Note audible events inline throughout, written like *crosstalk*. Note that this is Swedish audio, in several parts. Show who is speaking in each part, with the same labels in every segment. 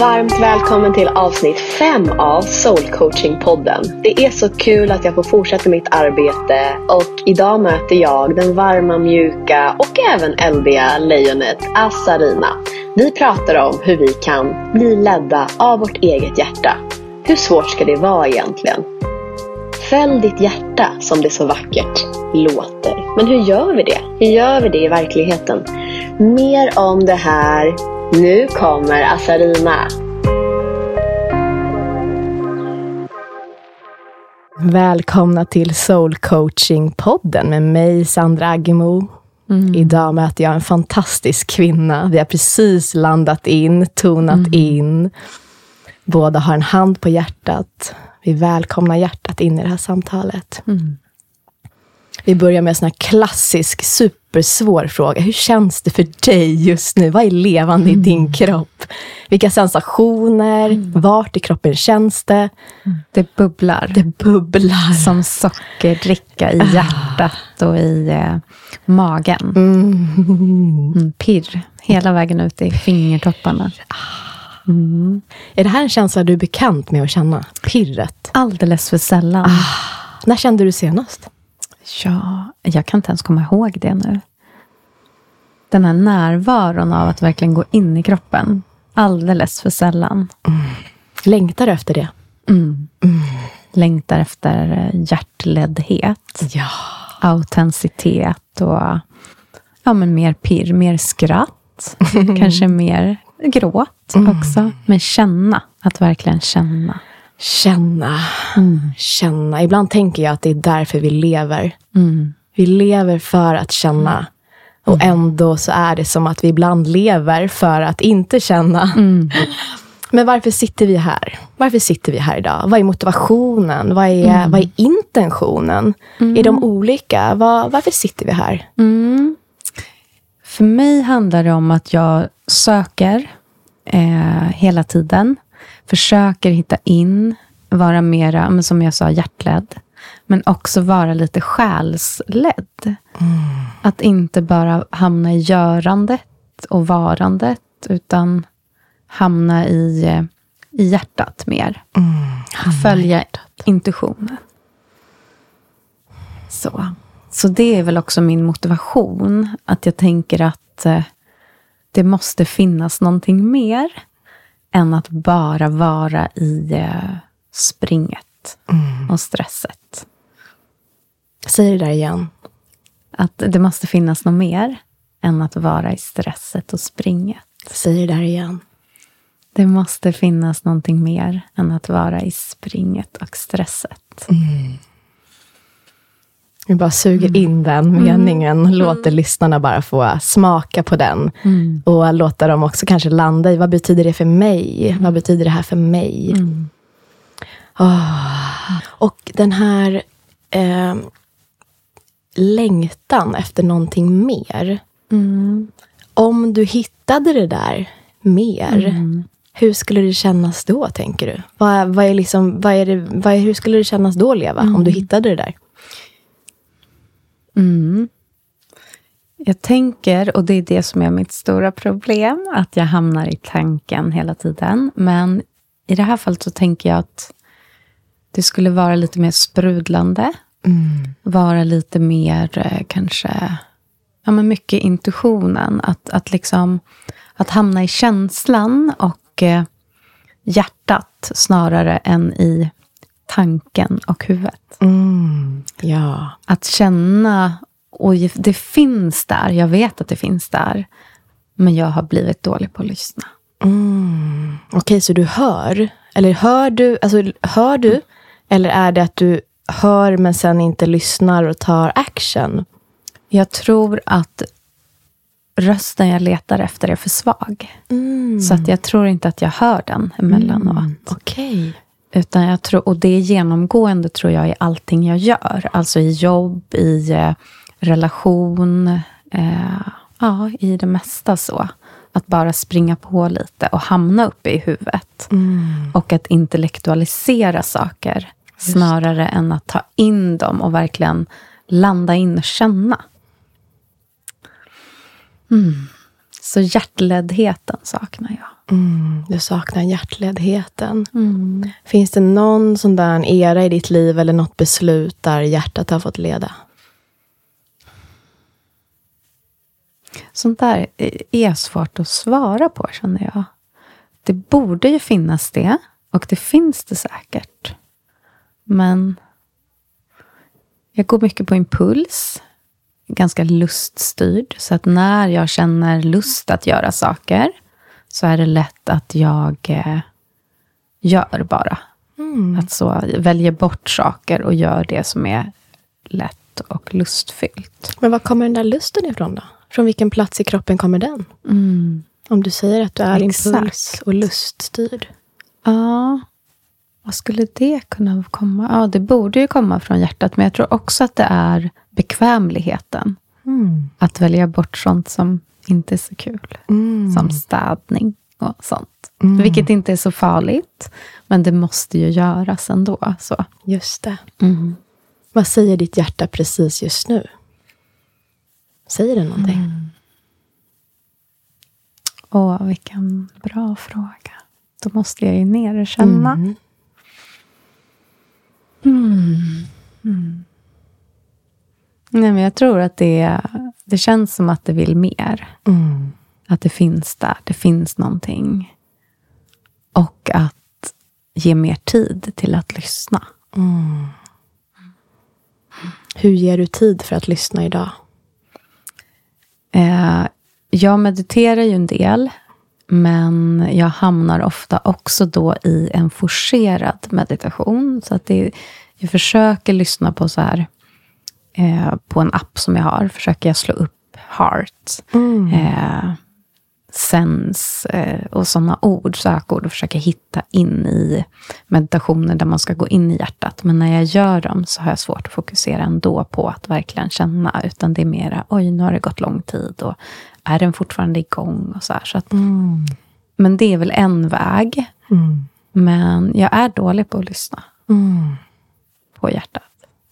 Speaker 1: Varmt välkommen till avsnitt 5 av Soul Coaching-podden. Det är så kul att jag får fortsätta mitt arbete och idag möter jag den varma, mjuka och även eldiga lejonet Asarina. Vi pratar om hur vi kan bli ledda av vårt eget hjärta. Hur svårt ska det vara egentligen? Fäll ditt hjärta som det så vackert låter. Men hur gör vi det? Hur gör vi det i verkligheten? Mer om det här. Nu kommer Asarina.
Speaker 2: Välkomna till Soul Coaching-podden med mig, Sandra Aggemo. Mm. Idag möter jag en fantastisk kvinna. Vi har precis landat in, tonat mm. in. Båda har en hand på hjärtat. Vi välkomnar hjärtat in i det här samtalet. Mm. Vi börjar med en sån här klassisk, supersvår fråga. Hur känns det för dig just nu? Vad är levande mm. i din kropp? Vilka sensationer? Mm. Vart i kroppen känns det?
Speaker 3: Det bubblar.
Speaker 2: Det bubblar.
Speaker 3: Som sockerdricka i ah. hjärtat och i eh, magen. Mm. mm. pirr hela vägen ut i fingertopparna.
Speaker 2: Mm. Är det här en känsla du är bekant med att känna? Pirret?
Speaker 3: Alldeles för sällan.
Speaker 2: Ah. När kände du senast?
Speaker 3: Ja, jag kan inte ens komma ihåg det nu. Den här närvaron av att verkligen gå in i kroppen. Alldeles för sällan.
Speaker 2: Mm. Längtar du efter det?
Speaker 3: Mm. Mm. Längtar efter eh, hjärtleddhet.
Speaker 2: Ja.
Speaker 3: Autenticitet och ja, men mer pirr, mer skratt. *laughs* Kanske mer gråt mm. också. Men känna, att verkligen känna.
Speaker 2: Känna, mm. känna. Ibland tänker jag att det är därför vi lever. Mm. Vi lever för att känna. Och mm. ändå så är det som att vi ibland lever för att inte känna. Mm. *laughs* Men varför sitter vi här? Varför sitter vi här idag? Vad är motivationen? Vad är, mm. vad är intentionen? Är de olika? Var, varför sitter vi här?
Speaker 3: För mig handlar det om att jag söker eh, hela tiden försöker hitta in, vara mera, men som jag sa, hjärtledd. Men också vara lite själsledd. Mm. Att inte bara hamna i görandet och varandet, utan hamna i, i hjärtat mer. Mm. Följa hjärtat. intuitionen. Så. Så det är väl också min motivation. Att jag tänker att eh, det måste finnas någonting mer än att bara vara i eh, springet mm. och stresset.
Speaker 2: Säg det där igen.
Speaker 3: Att det måste finnas något mer än att vara i stresset och springet.
Speaker 2: Säg det där igen.
Speaker 3: Det måste finnas någonting mer än att vara i springet och stresset. Mm.
Speaker 2: Vi bara suger mm. in den mm. meningen, mm. låter lyssnarna bara få smaka på den. Mm. Och låta dem också kanske landa i, vad betyder det för mig? Mm. Vad betyder det här för mig? Oh. Och den här eh, längtan efter någonting mer. Om du hittade det där mer, hur skulle det kännas då, tänker du? Vad, vad är liksom, vad är det, vad är, hur skulle det kännas då, Leva, om du hittade det där?
Speaker 3: Mm. Jag tänker, och det är det som är mitt stora problem, att jag hamnar i tanken hela tiden. Men i det här fallet så tänker jag att det skulle vara lite mer sprudlande. Mm. Vara lite mer eh, kanske, ja men mycket intuitionen. Att, att liksom, att hamna i känslan och eh, hjärtat snarare än i tanken och huvudet.
Speaker 2: Mm, ja.
Speaker 3: Att känna, och det finns där, jag vet att det finns där, men jag har blivit dålig på att lyssna.
Speaker 2: Mm. Okej, okay, så du hör? Eller hör du, alltså, hör du? Eller är det att du hör men sen inte lyssnar och tar action?
Speaker 3: Jag tror att rösten jag letar efter är för svag. Mm. Så att jag tror inte att jag hör den emellanåt. Mm.
Speaker 2: Okay.
Speaker 3: Utan jag tror, och det är genomgående tror jag i allting jag gör. Alltså i jobb, i eh, relation, eh, ja, i det mesta så. Att bara springa på lite och hamna uppe i huvudet. Mm. Och att intellektualisera saker Just. snarare än att ta in dem och verkligen landa in och känna. Mm. Så hjärtleddheten saknar jag.
Speaker 2: Mm, du saknar hjärtledheten.
Speaker 3: Mm.
Speaker 2: Finns det någon sån där era i ditt liv eller något beslut där hjärtat har fått leda?
Speaker 3: Sånt där är svårt att svara på, känner jag. Det borde ju finnas det, och det finns det säkert. Men jag går mycket på impuls. Ganska luststyrd. Så att när jag känner lust att göra saker så är det lätt att jag eh, gör bara.
Speaker 2: Mm.
Speaker 3: Att så väljer bort saker och gör det som är lätt och lustfyllt.
Speaker 2: Men var kommer den där lusten ifrån då? Från vilken plats i kroppen kommer den? Om du säger att du är
Speaker 3: Exakt.
Speaker 2: impuls och luststyrd.
Speaker 3: Ja, vad skulle det kunna komma? Ja, det borde ju komma från hjärtat, men jag tror också att det är bekvämligheten. Att välja bort sånt som inte är så kul.
Speaker 2: Mm.
Speaker 3: Som städning och sånt. Vilket inte är så farligt, men det måste ju göras ändå. Så.
Speaker 2: Just det. Vad säger ditt hjärta precis just nu? Säger det någonting?
Speaker 3: Åh, vilken bra fråga. Då måste jag ju ner och känna.
Speaker 2: Mm.
Speaker 3: Nej, men jag tror att det, det känns som att det vill mer.
Speaker 2: Mm.
Speaker 3: Att det finns där. Det finns någonting. Och att ge mer tid till att lyssna.
Speaker 2: Hur ger du tid för att lyssna idag?
Speaker 3: Eh, jag mediterar ju en del. Men jag hamnar ofta också då i en forcerad meditation. Så att det, jag försöker lyssna på så här. Eh, på en app som jag har försöker jag slå upp heart. Eh, sens eh, och sådana ord, sökord och försöka hitta in i meditationer där man ska gå in i hjärtat. Men när jag gör dem så har jag svårt att fokusera ändå på att verkligen känna. Utan det är mera, oj nu har det gått lång tid och är den fortfarande igång? Och så här, så att, Men det är väl en väg. Men jag är dålig på att lyssna på hjärtat.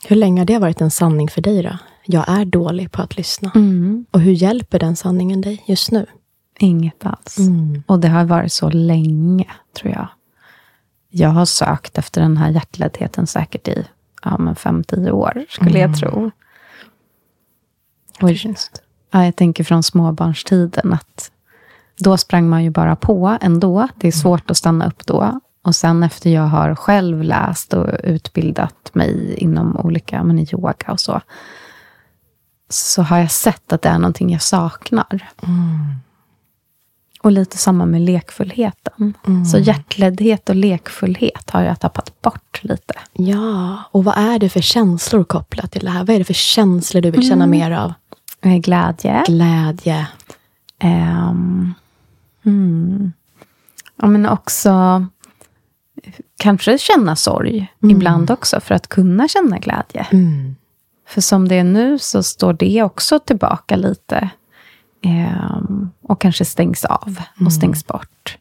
Speaker 2: Hur länge har det varit en sanning för dig då? Jag är dålig på att lyssna.
Speaker 3: Mm.
Speaker 2: Och hur hjälper den sanningen dig just nu?
Speaker 3: Inget alls. Och det har varit så länge, tror jag. Jag har sökt efter den här hjärtlättheten säkert i ja, men fem, tio år, skulle jag tro. Och, ja, jag tänker från småbarnstiden att då sprang man ju bara på ändå. Det är svårt att stanna upp då. Och sen efter jag har själv läst och utbildat mig inom olika, men yoga och så, så har jag sett att det är någonting jag saknar. Och lite samma med lekfullheten. Så hjärtleddhet och lekfullhet har jag tappat bort lite.
Speaker 2: Ja, och vad är det för känslor kopplat till det här? Vad är det för känslor du vill känna mer av?
Speaker 3: Eh, Glädje.
Speaker 2: Glädje.
Speaker 3: Ehm, mm. ja, men också kanske känna sorg ibland också, för att kunna känna glädje.
Speaker 2: Mm.
Speaker 3: För som det är nu så står det också tillbaka lite. Ehm, och kanske stängs av och stängs bort.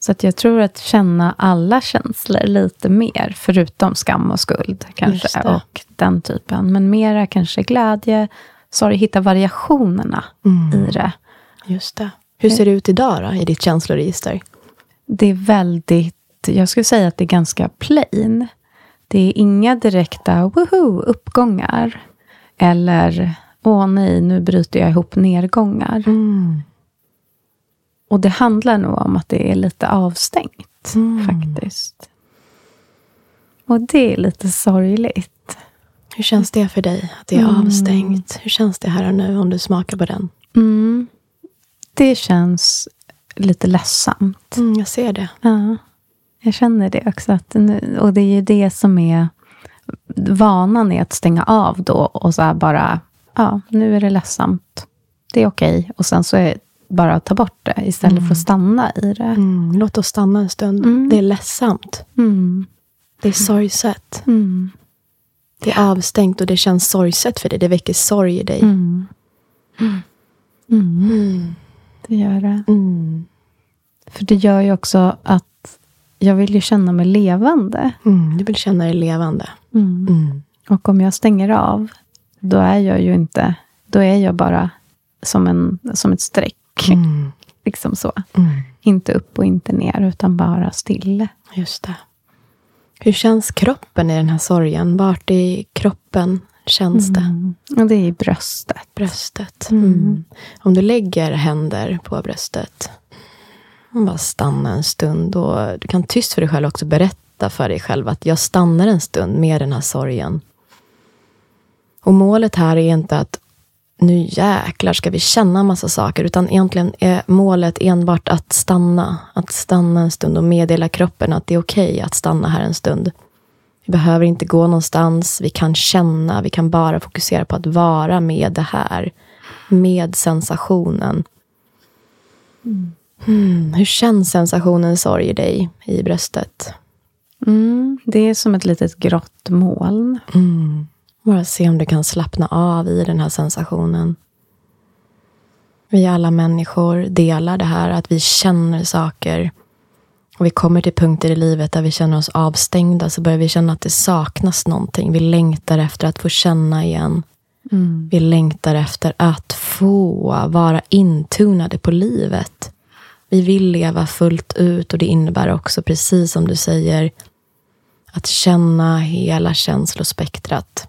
Speaker 3: Så att jag tror att känna alla känslor lite mer, förutom skam och skuld kanske, och den typen. Men mera kanske glädje, sorg, hitta variationerna i det.
Speaker 2: Just det. Hur ser det ut idag då, i ditt känsloregister?
Speaker 3: Det är väldigt, jag skulle säga att det är ganska plain. Det är inga direkta woho, uppgångar. Eller, åh nej, nu bryter jag ihop nedgångar. Och det handlar nog om att det är lite avstängt, faktiskt. Och det är lite sorgligt.
Speaker 2: Hur känns det för dig, att det är avstängt? Hur känns det här och nu, om du smakar på den?
Speaker 3: Mm. Det känns lite ledsamt.
Speaker 2: Mm, jag ser det.
Speaker 3: Ja, jag känner det också. Att och det är ju det som är vanan är att stänga av då och så bara, ja, nu är det ledsamt. Det är okej. Och sen så är bara att ta bort det istället för att stanna i det.
Speaker 2: Mm, låt oss stanna en stund.
Speaker 3: Mm.
Speaker 2: Det är ledsamt.
Speaker 3: Mm.
Speaker 2: Det är sorgset.
Speaker 3: Mm.
Speaker 2: Det är avstängt och det känns sorgset för dig. Det väcker sorg i dig.
Speaker 3: Mm. Mm. Det gör det.
Speaker 2: Mm.
Speaker 3: För det gör ju också att jag vill ju känna mig levande.
Speaker 2: Mm. Du vill känna dig levande.
Speaker 3: Mm.
Speaker 2: Mm.
Speaker 3: Och om jag stänger av, då är jag ju inte... Då är jag bara som, en, som ett streck.
Speaker 2: Mm. *laughs*
Speaker 3: Liksom så. Inte upp och inte ner, utan bara still.
Speaker 2: Just det. Hur känns kroppen i den här sorgen? Vart i kroppen känns det?
Speaker 3: Mm. Och det är i bröstet.
Speaker 2: Bröstet. Mm. Om du lägger händer på bröstet man bara stanna en stund. Och du kan tyst för dig själv också berätta för dig själv att jag stannar en stund med den här sorgen. Och målet här är inte att nu jäklar ska vi känna massa saker, utan egentligen är målet enbart att stanna. Att stanna en stund och meddela kroppen att det är okej okay att stanna här en stund. Vi behöver inte gå någonstans, vi kan känna, vi kan bara fokusera på att vara med det här. Med sensationen. Mm, hur känns sensationen sorg i dig, i bröstet?
Speaker 3: Mm, det är som ett litet grått moln.
Speaker 2: Mm. Bara se om du kan slappna av i den här sensationen. Vi alla människor delar det här att vi känner saker. Och vi kommer till punkter i livet där vi känner oss avstängda så börjar vi känna att det saknas någonting. Vi längtar efter att få känna igen. Mm. Vi längtar efter att få vara intunade på livet. Vi vill leva fullt ut och det innebär också, precis som du säger, att känna hela känslospektrat.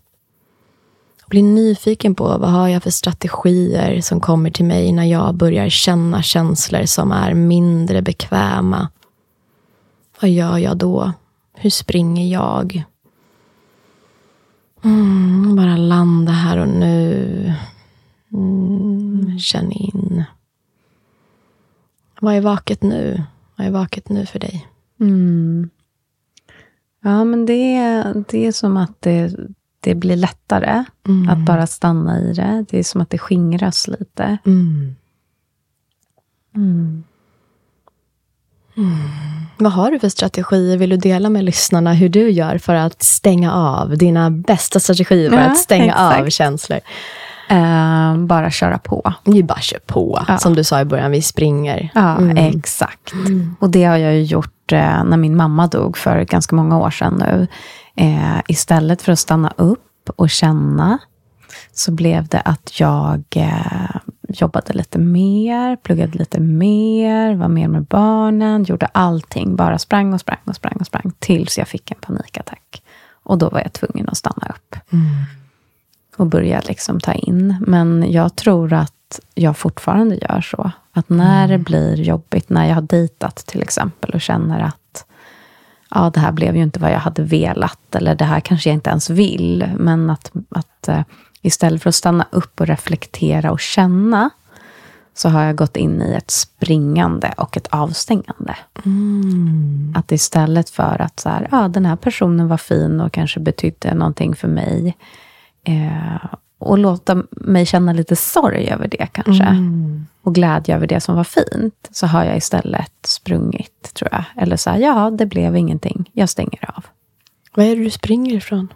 Speaker 2: Bli nyfiken på vad har jag för strategier som kommer till mig när jag börjar känna känslor som är mindre bekväma. Vad gör jag då? Hur springer jag? Mm, bara landa här och nu. Mm, känn in. Vad är vaket nu? Vad är vaket nu för dig?
Speaker 3: Mm. Ja, men det, det är som att det, det blir lättare mm. att bara stanna i det. Det är som att det skingras lite. Mm.
Speaker 2: Mm. Vad har du för strategier? Vill du dela med lyssnarna hur du gör för att stänga av? Dina bästa strategier för ja, att stänga exakt. av känslor?
Speaker 3: Uh, bara köra på.
Speaker 2: Vi bara kör på. Ja. Som du sa i början, vi springer.
Speaker 3: Ja, mm. exakt. Mm. Och det har jag ju gjort uh, när min mamma dog för ganska många år sedan nu. Uh, istället för att stanna upp och känna, så blev det att jag jobbade lite mer, pluggade lite mer, var mer med barnen, gjorde allting. Bara sprang och sprang och sprang och sprang tills jag fick en panikattack. Och då var jag tvungen att stanna upp. Mm och börja liksom ta in. Men jag tror att jag fortfarande gör så. Att när mm. det blir jobbigt, när jag har dejtat till exempel och känner att ja, det här blev ju inte vad jag hade velat, eller det här kanske jag inte ens vill. Men att, att uh, istället för att stanna upp och reflektera och känna, så har jag gått in i ett springande och ett avstängande. Mm. Att istället för att så här, ja, den här personen var fin och kanske betydde någonting för mig, Eh, och låta mig känna lite sorg över det kanske. Mm. Och glädje över det som var fint. Så har jag istället sprungit, tror jag. Eller så här, ja, det blev ingenting. Jag stänger av.
Speaker 2: Vad är det du springer ifrån?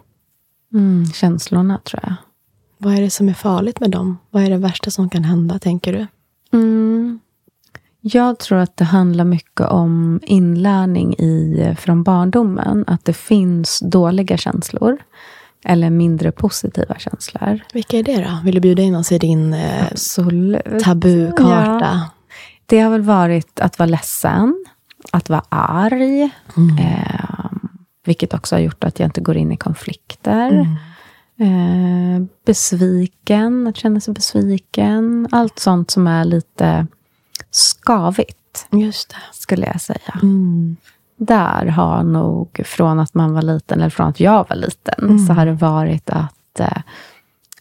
Speaker 3: Mm, känslorna, tror jag.
Speaker 2: Vad är det som är farligt med dem? Vad är det värsta som kan hända, tänker du?
Speaker 3: Mm. Jag tror att det handlar mycket om inlärning i, från barndomen. Att det finns dåliga känslor eller mindre positiva känslor.
Speaker 2: Vilka är det då? Vill du bjuda in oss i din eh, tabukarta? Ja.
Speaker 3: Det har väl varit att vara ledsen, att vara arg, mm. eh, vilket också har gjort att jag inte går in i konflikter. Mm. Eh, besviken, att känna sig besviken. Allt sånt som är lite skavigt,
Speaker 2: Just det.
Speaker 3: skulle jag säga. Mm där har nog, från att man var liten, eller från att jag var liten, mm. så har det varit att eh,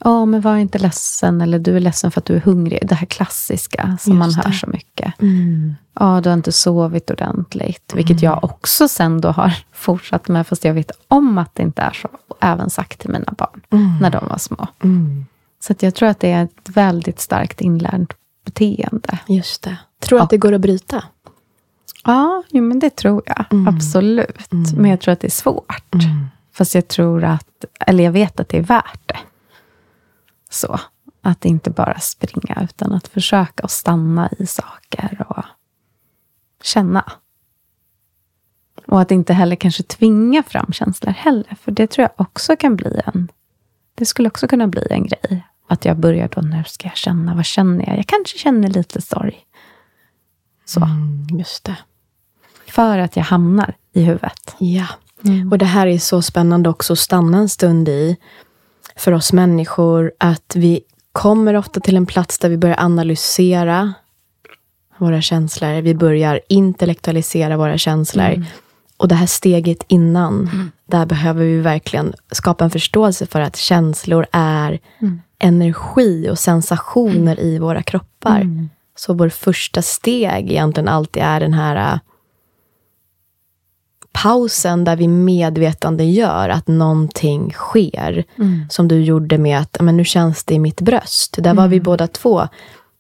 Speaker 3: Ja, men var inte ledsen, eller du är ledsen för att du är hungrig. Det här klassiska som Just man hör det. så mycket. Mm. Ja, du har inte sovit ordentligt. Mm. Vilket jag också sen då har *laughs* fortsatt med, fast jag vet om att det inte är så. Och även sagt till mina barn, mm. när de var små. Mm. Så jag tror att det är ett väldigt starkt inlärt beteende.
Speaker 2: Just det. Tror du att det går att bryta?
Speaker 3: Ja, jo, men det tror jag. Mm. Absolut. Mm. Men jag tror att det är svårt. Mm. Fast jag tror att, eller jag vet att det är värt det. Så. Att inte bara springa, utan att försöka att stanna i saker och känna. Och att inte heller kanske tvinga fram känslor heller. För det tror jag också kan bli en... Det skulle också kunna bli en grej. Att jag börjar då, nu ska jag känna, vad känner jag? Jag kanske känner lite sorg. Så.
Speaker 2: Mm, just det.
Speaker 3: För att jag hamnar i huvudet.
Speaker 2: Ja. Och det här är så spännande också att stanna en stund i för oss människor att vi kommer ofta till en plats där vi börjar analysera våra känslor. Vi börjar intellektualisera våra känslor. Och det här steget innan, där behöver vi verkligen skapa en förståelse för att känslor är energi och sensationer i våra kroppar. Så vår första steg egentligen alltid är den här äh, pausen där vi medvetande gör att någonting sker. Som du gjorde med att men nu känns det i mitt bröst. Där var vi båda två.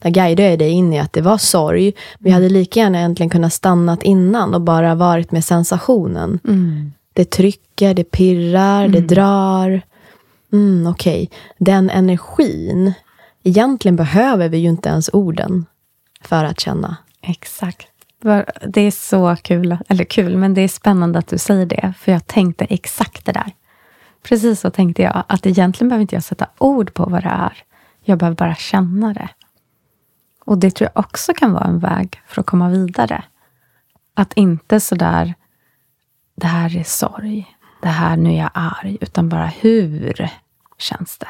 Speaker 2: Där guidade jag dig in i att det var sorg. Vi hade lika gärna egentligen kunnat stannat innan och bara varit med sensationen. Det trycker, det pirrar, det drar. Mm, Okej, den energin. Egentligen behöver vi ju inte ens orden för att känna.
Speaker 3: Exakt. Det är så kul, eller kul, men det är spännande att du säger det. För jag tänkte exakt det där. Precis så tänkte jag. Att egentligen behöver inte jag sätta ord på vad det är. Jag behöver bara känna det. Och det tror jag också kan vara en väg för att komma vidare. Att inte sådär, det här är sorg. Det här, nu är jag arg. Utan bara, hur känns det?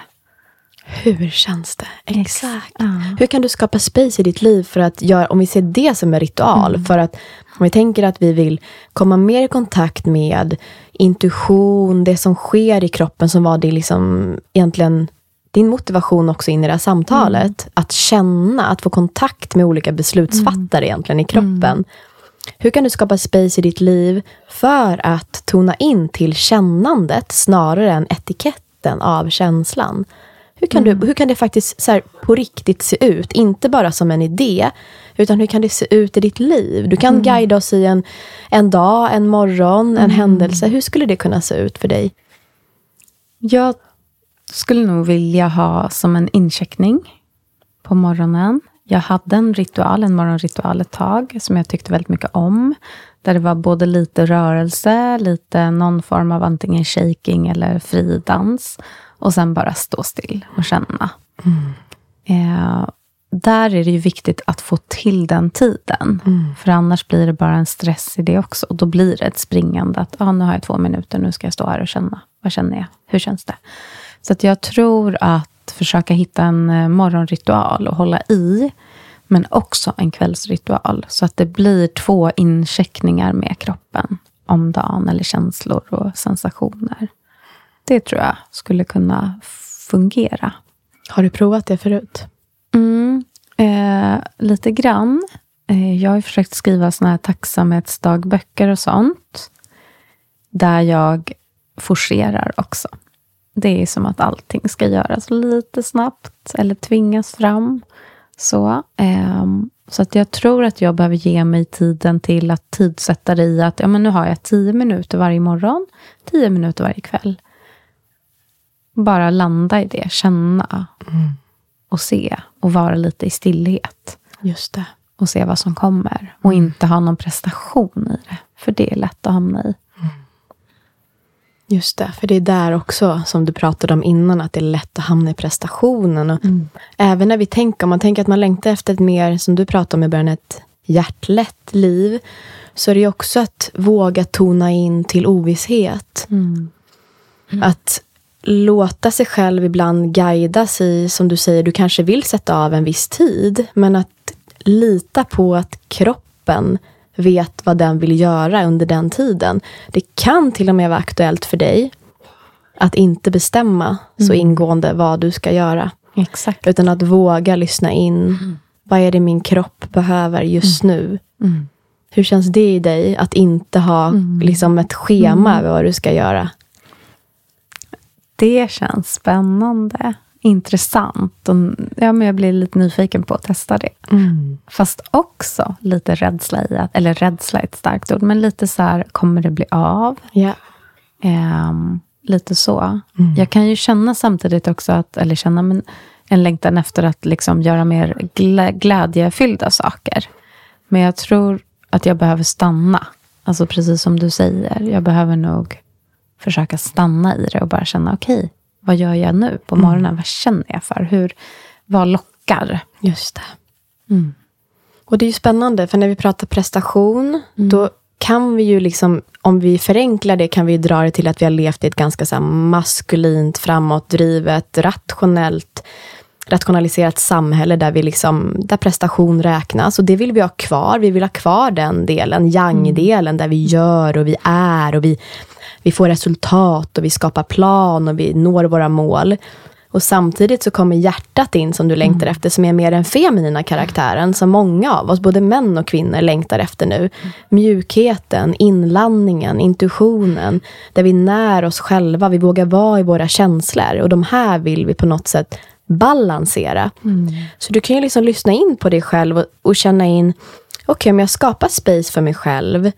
Speaker 2: Hur känns det? Exakt.
Speaker 3: Ja.
Speaker 2: Hur kan du skapa space i ditt liv för att göra, om vi ser det som en ritual, för att om vi tänker att vi vill komma mer i kontakt med intuition, det som sker i kroppen som var det liksom egentligen din motivation också in i det här samtalet. Att känna, att få kontakt med olika beslutsfattare egentligen i kroppen. Hur kan du skapa space i ditt liv för att tona in till kännandet snarare än etiketten av känslan? Hur kan, du, hur kan det faktiskt så här, på riktigt se ut? Inte bara som en idé, utan hur kan det se ut i ditt liv? Du kan guida oss i en, en dag, en morgon, en händelse. Hur skulle det kunna se ut för dig?
Speaker 3: Jag skulle nog vilja ha som en incheckning på morgonen. Jag hade en ritual, en morgonritual ett tag, som jag tyckte väldigt mycket om. Där det var både lite rörelse, lite någon form av antingen shaking eller fridans. Och sen bara stå still och känna. Eh, där är det ju viktigt att få till den tiden. För annars blir det bara en stress i det också. Och då blir det ett springande. Att ah, nu har jag två minuter, nu ska jag stå här och känna. Vad känner jag? Hur känns det? Så att jag tror att försöka hitta en eh, morgonritual och hålla i. Men också en kvällsritual. Så att det blir två incheckningar med kroppen om dagen. Eller känslor och sensationer. Det tror jag skulle kunna fungera.
Speaker 2: Har du provat det förut?
Speaker 3: Mm, eh, lite grann. Eh, jag har försökt skriva såna här tacksamhetsdagböcker och sånt. Där jag forcerar också. Det är som att allting ska göras lite snabbt eller tvingas fram. Så, ehm, så att jag tror att jag behöver ge mig tiden till att tidsätta det i att ja, men nu har jag tio minuter varje morgon, tio minuter varje kväll. Bara landa i det, känna och se och vara lite i stillhet
Speaker 2: Just det.
Speaker 3: och se vad som kommer. Och inte ha någon prestation i det. För det är lätt att hamna i.
Speaker 2: Just det, för det är där också som du pratade om innan, att det är lätt att hamna i prestationen. Och Även när vi tänker, om man tänker att man längtar efter ett mer, som du pratade om i början, ett hjärtlätt liv, så är det ju också att våga tona in till ovisshet. Att låta sig själv ibland guidas i, som du säger, du kanske vill sätta av en viss tid, men att lita på att kroppen vet vad den vill göra under den tiden. Det kan till och med vara aktuellt för dig att inte bestämma så ingående vad du ska göra.
Speaker 3: Exakt.
Speaker 2: Utan att våga lyssna in. Vad är det min kropp behöver just nu? Hur känns det i dig att inte ha liksom ett schema över vad du ska göra?
Speaker 3: Det känns spännande. Intressant. Och, ja, men jag blir lite nyfiken på att testa det. Fast också lite rädsla i att, eller rädsla är ett starkt ord, men lite så här, kommer det bli av?
Speaker 2: Ja.
Speaker 3: Ehm, lite så. Jag kan ju känna samtidigt också, att, eller känna men, en längtan efter att liksom göra mer glä, glädjefyllda saker. Men jag tror att jag behöver stanna. Alltså precis som du säger. Jag behöver nog försöka stanna i det och bara känna, okej, vad gör jag nu på morgonen? Vad känner jag för? Hur, vad lockar?
Speaker 2: Just det. Och det är ju spännande, för när vi pratar prestation, då kan vi ju liksom, om vi förenklar det, kan vi dra det till att vi har levt i ett ganska så maskulint, framåtdrivet, rationellt, rationaliserat samhälle där, vi liksom, där prestation räknas. Och det vill vi ha kvar. Vi vill ha kvar den delen, yang-delen, där vi gör och vi är och vi, vi får resultat och vi skapar plan och vi når våra mål. Och samtidigt så kommer hjärtat in som du längtar efter, som är mer den feminina karaktären, som många av oss, både män och kvinnor, längtar efter nu. Mjukheten, inlandningen, intuitionen, där vi när oss själva, vi vågar vara i våra känslor. Och de här vill vi på något sätt balansera. Så du kan ju liksom lyssna in på dig själv och, och känna in, okej, okay, om jag skapar space för mig själv,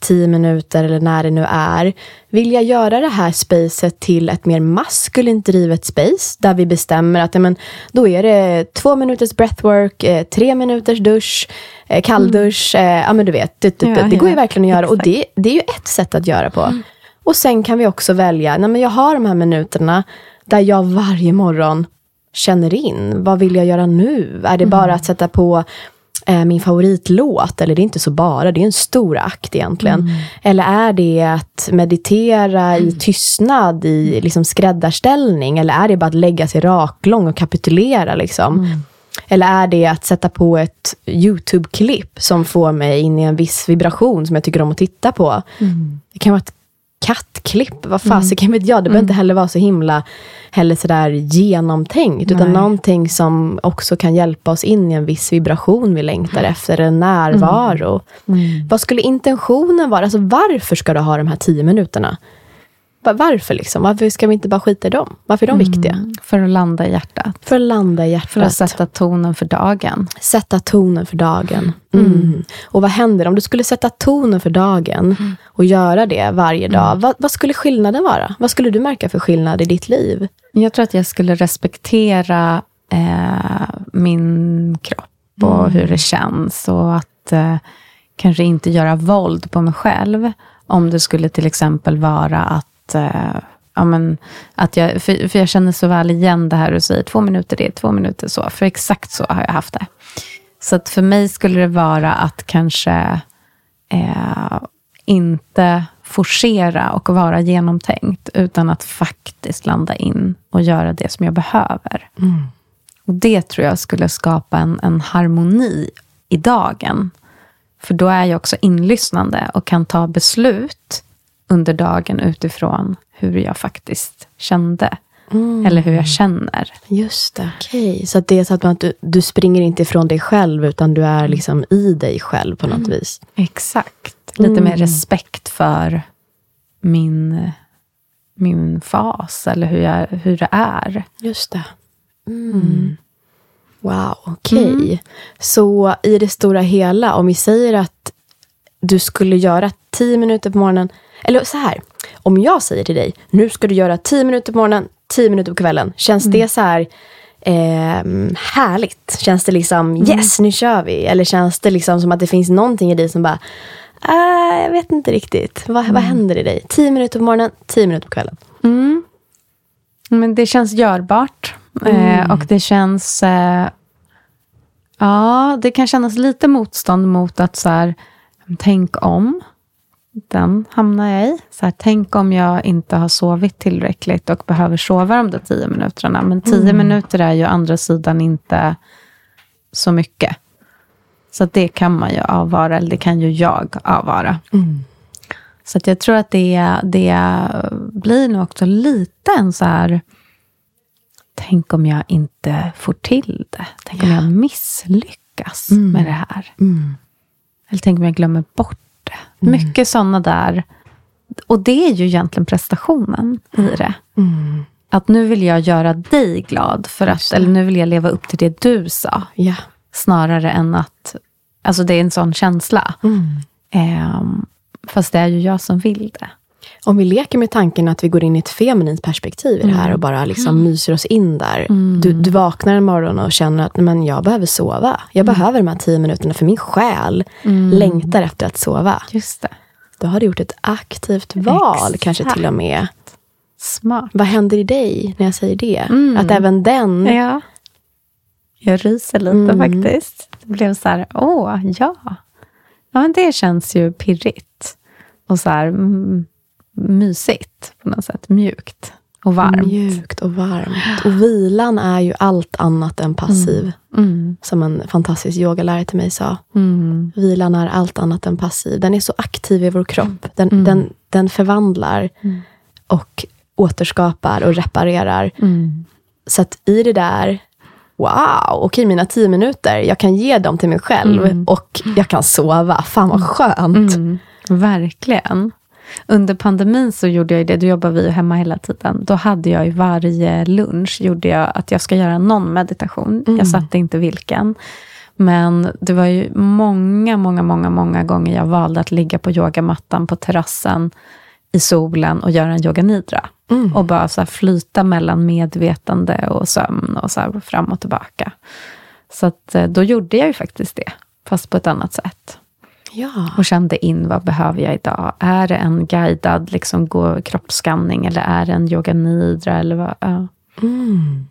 Speaker 2: tio minuter eller när det nu är. Vill jag göra det här spacet till ett mer maskulint drivet space, där vi bestämmer att men, då är det två minuters breathwork, eh, tre minuters dusch, eh, kalldusch, mm. eh, ja men du vet, det, det, ja, det går ju verkligen att göra. Och det, det är ju ett sätt att göra på. Mm. Och sen kan vi också välja, nej men jag har de här minuterna där jag varje morgon känner in, vad vill jag göra nu? Är det bara mm. att sätta på eh, min favoritlåt? Eller det är inte så bara, det är en stor akt egentligen. Mm. Eller är det att meditera mm. i tystnad, i liksom skräddarställning? Eller är det bara att lägga sig raklång och kapitulera? Liksom? Mm. Eller är det att sätta på ett YouTube-klipp som får mig in i en viss vibration som jag tycker om att titta på? Mm. Det kan vara ett kattklipp, vad fasiken mm. vet jag. Det behöver mm. inte heller vara så himla heller sådär genomtänkt. Nej. Utan någonting som också kan hjälpa oss in i en viss vibration vi längtar mm. efter, en närvaro. Mm. mm. Vad skulle intentionen vara? Alltså varför ska du ha de här tio minuterna? Varför liksom? Varför ska vi inte bara skita i dem? Varför är de mm, viktiga?
Speaker 3: För att landa i hjärtat.
Speaker 2: För att landa i hjärtat.
Speaker 3: För att sätta tonen för dagen.
Speaker 2: Sätta tonen för dagen. Mm. Mm. Och vad händer om du skulle sätta tonen för dagen mm. och göra det varje dag? Mm. Vad, vad, skulle skillnaden vara? Vad skulle du märka för skillnad i ditt liv?
Speaker 3: Jag tror att jag skulle respektera eh, min kropp och mm. hur det känns. Och att eh, kanske inte göra våld på mig själv. Om det skulle till exempel vara att att, eh, ja, men, att jag, för, för jag känner så väl igen det här du säger, två minuter det, två minuter så. För exakt så har jag haft det. Så att för mig skulle det vara att kanske eh, inte forcera och vara genomtänkt, utan att faktiskt landa in och göra det som jag behöver. Mm. Och Det tror jag skulle skapa en, en harmoni i dagen. För då är jag också inlyssnande och kan ta beslut under dagen utifrån hur jag faktiskt kände. Mm. Eller hur jag känner.
Speaker 2: Just det. Okay. Så det är så att du, du springer inte ifrån dig själv, utan du är liksom i dig själv på något mm. vis.
Speaker 3: Exakt. Lite mm. mer respekt för min, min fas, eller hur, jag, hur det är.
Speaker 2: Just det. Mm. mm. Wow, okej. Okay. Mm. Så i det stora hela, om vi säger att du skulle göra tio minuter på morgonen, eller så här, om jag säger till dig, nu ska du göra 10 minuter på morgonen, 10 minuter på kvällen. Känns mm. det så här eh, härligt? Känns det liksom, mm. yes, nu kör vi? Eller känns det liksom som att det finns någonting i dig som bara, äh, jag vet inte riktigt. Vad, mm. vad händer i dig? 10 minuter på morgonen, 10 minuter på kvällen.
Speaker 3: Mm. Men det känns görbart. Eh, mm. och det känns... Eh, ja, det kan kännas lite motstånd mot att så här, tänk om den hamnar jag i. Så här, tänk om jag inte har sovit tillräckligt och behöver sova de där tio minuterna. Men tio mm. minuter är ju andra sidan inte så mycket. Så det kan man ju avvara, eller det kan ju jag avvara. Mm. Så jag tror att det, det blir nog också lite en så här... Tänk om jag inte får till det. Tänk yeah. om jag misslyckas mm. med det här. Mm. Eller tänk om jag glömmer bort Mm. Mycket sådana där. Och det är ju egentligen prestationen i det. Mm. Att nu vill jag göra dig glad, för att, eller nu vill jag leva upp till det du sa.
Speaker 2: Yeah.
Speaker 3: Snarare än att, alltså det är en sån känsla. Eh, fast det är ju jag som vill det.
Speaker 2: Om vi leker med tanken att vi går in i ett feminint perspektiv i det här mm. och bara liksom mm. myser oss in där. Mm. Du, du vaknar en morgon och känner att men jag behöver sova. Jag mm. behöver de här tio minuterna för min själ mm. längtar efter att sova.
Speaker 3: Just det.
Speaker 2: Då har du gjort ett aktivt val, Exakt. kanske till och med.
Speaker 3: Smart.
Speaker 2: Vad händer i dig när jag säger det? Att även den
Speaker 3: ja. Jag ryser lite faktiskt. Det blev så här, åh, ja. Ja, men det känns ju pirrigt. Och så här mm, mysigt på något sätt. Mjukt och varmt.
Speaker 2: Mjukt och varmt. Och vilan är ju allt annat än passiv.
Speaker 3: Mm.
Speaker 2: Som en fantastisk yogalärare till mig sa.
Speaker 3: Mm.
Speaker 2: Vilan är allt annat än passiv. Den är så aktiv i vår kropp. Den,
Speaker 3: Mm.
Speaker 2: den, den förvandlar och återskapar och reparerar.
Speaker 3: Mm.
Speaker 2: Så att i det där, wow, okej mina tio minuter, jag kan ge dem till mig själv och jag kan sova. Fan vad skönt.
Speaker 3: Mm. Verkligen. Under pandemin så gjorde jag det, då jobbade vi hemma hela tiden. Då hade jag ju varje lunch, gjorde jag att jag ska göra någon meditation. Jag satte inte vilken. Men det var ju många, många, många, många gånger jag valde att ligga på yogamattan på terrassen i solen och göra en yoga nidra. Och bara så flyta mellan medvetande och sömn och så här fram och tillbaka. Så att, eh, då gjorde jag ju faktiskt det, fast på ett annat sätt.
Speaker 2: Ja.
Speaker 3: Och kände in vad behöver jag idag. Är det en guidad liksom, gå kroppsskanning eller är det en yoga nidra? Eller vad? Ja.
Speaker 2: Mm.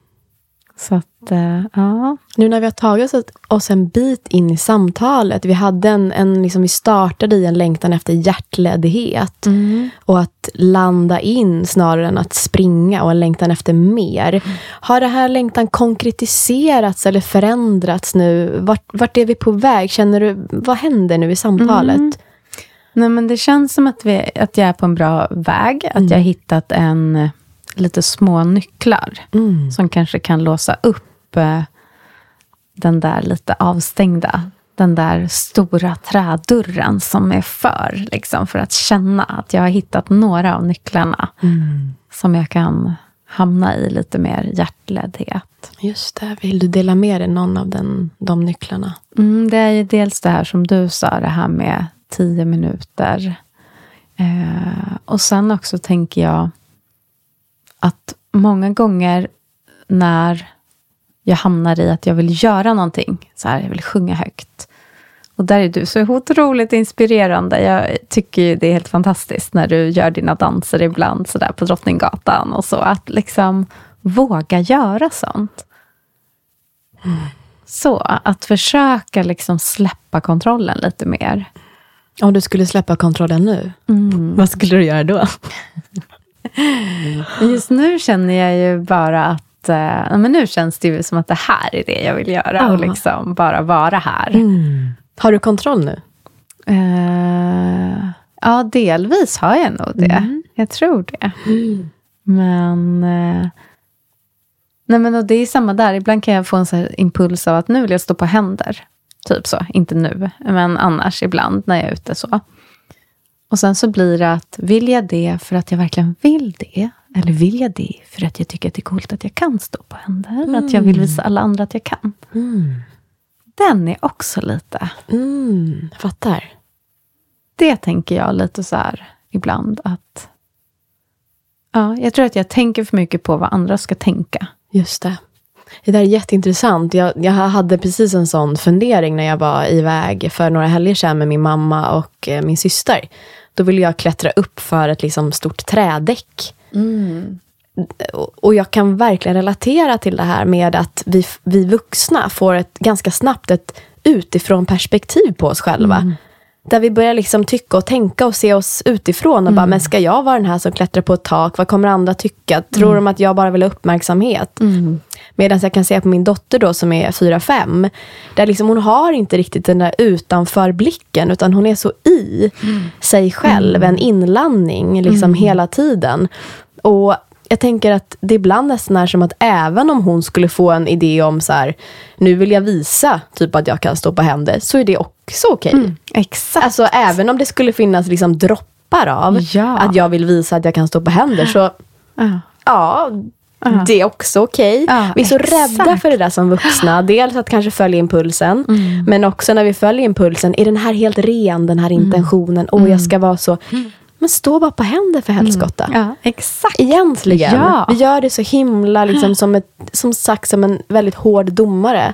Speaker 3: Så att, eh, ja.
Speaker 2: Nu när vi har tagit oss- en bit in i samtalet. Vi, hade en, en, liksom, vi startade i en längtan efter hjärtledighet. Och att landa in snarare än att springa och en längtan efter mer. Har det här längtan konkretiserats eller förändrats nu? Vart, vart är vi på väg? Känner du, vad händer nu i samtalet?
Speaker 3: Nej, men det känns som att, vi, att jag är på en bra väg. Att jag har hittat en, lite små nycklar.
Speaker 2: Mm.
Speaker 3: Som kanske kan låsa upp eh, den där lite avstängda. Den där stora trädörren som är för. Liksom, för att känna att jag har hittat några av nycklarna. Som jag kan hamna i lite mer hjärtledhet.
Speaker 2: Just det. Vill du dela med dig någon av den, de nycklarna?
Speaker 3: Mm, det är ju dels det här som du sa, det här med tio minuter. Eh, och sen också tänker jag att många gånger när jag hamnar i att jag vill göra någonting, så här, jag vill sjunga högt. Och där är du så otroligt inspirerande. Jag tycker det är helt fantastiskt när du gör dina danser ibland så där på Drottninggatan och så. Att liksom våga göra sånt. Så, att försöka liksom släppa kontrollen lite mer.
Speaker 2: Om du skulle släppa kontrollen nu, vad skulle du göra då? *laughs*
Speaker 3: Men just nu känner jag ju bara att eh, men nu känns det ju som att det här är det jag vill göra.
Speaker 2: Ja.
Speaker 3: Och liksom bara vara här.
Speaker 2: Har du kontroll nu?
Speaker 3: Eh, ja, delvis har jag nog det. Jag tror det. Men, eh, nej men och det är samma där. Ibland kan jag få en så impuls av att nu vill jag stå på händer. Typ så. Inte nu, men annars ibland när jag är ute så. Och sen så blir det att, vill jag det för att jag verkligen vill det? Eller vill jag det för att jag tycker att det är coolt att jag kan stå på händer? Att jag vill visa alla andra att jag kan? Den är också lite...
Speaker 2: Mm, fattar.
Speaker 3: det tänker jag lite så här ibland att... Ja, jag tror att jag tänker för mycket på vad andra ska tänka.
Speaker 2: Just det. Det där är jätteintressant. Jag, jag hade precis en sån fundering när jag var iväg för några helger sedan med min mamma och eh, min syster. Då ville jag klättra upp för ett liksom stort trädäck. Och- Och jag kan verkligen relatera till det här med att vi, vi vuxna får ett ganska snabbt ett utifrån perspektiv på oss själva. Där vi börjar liksom tycka och tänka och se oss utifrån och bara, men ska jag vara den här som klättrar på ett tak? Vad kommer andra tycka? Tror de att jag bara vill ha uppmärksamhet? Medan jag kan se på min dotter då som är 4-5. Där liksom hon har inte riktigt den där utanförblicken. Utan hon är så i sig själv. En inlandning liksom hela tiden. Och jag tänker att det ibland nästan är som att även om hon skulle få en idé om så här, nu vill jag visa typ att jag kan stå på händer, så är det också okej.
Speaker 3: Exakt.
Speaker 2: Alltså även om det skulle finnas liksom droppar av
Speaker 3: Ja.
Speaker 2: att jag vill visa att jag kan stå på händer, så *gasps*
Speaker 3: Ja.
Speaker 2: ja, det är också okej.
Speaker 3: Ja,
Speaker 2: vi är så
Speaker 3: exakt.
Speaker 2: rädda för det där som vuxna. Dels att kanske följa impulsen, men också när vi följer impulsen, är den här helt ren, den här intentionen? Åh, jag ska vara så... Men stå bara på händer för helskotta.
Speaker 3: ja, exakt.
Speaker 2: Egentligen.
Speaker 3: Ja.
Speaker 2: Vi gör det så himla, liksom, *gasps* som, ett, som sagt, som en väldigt hård domare.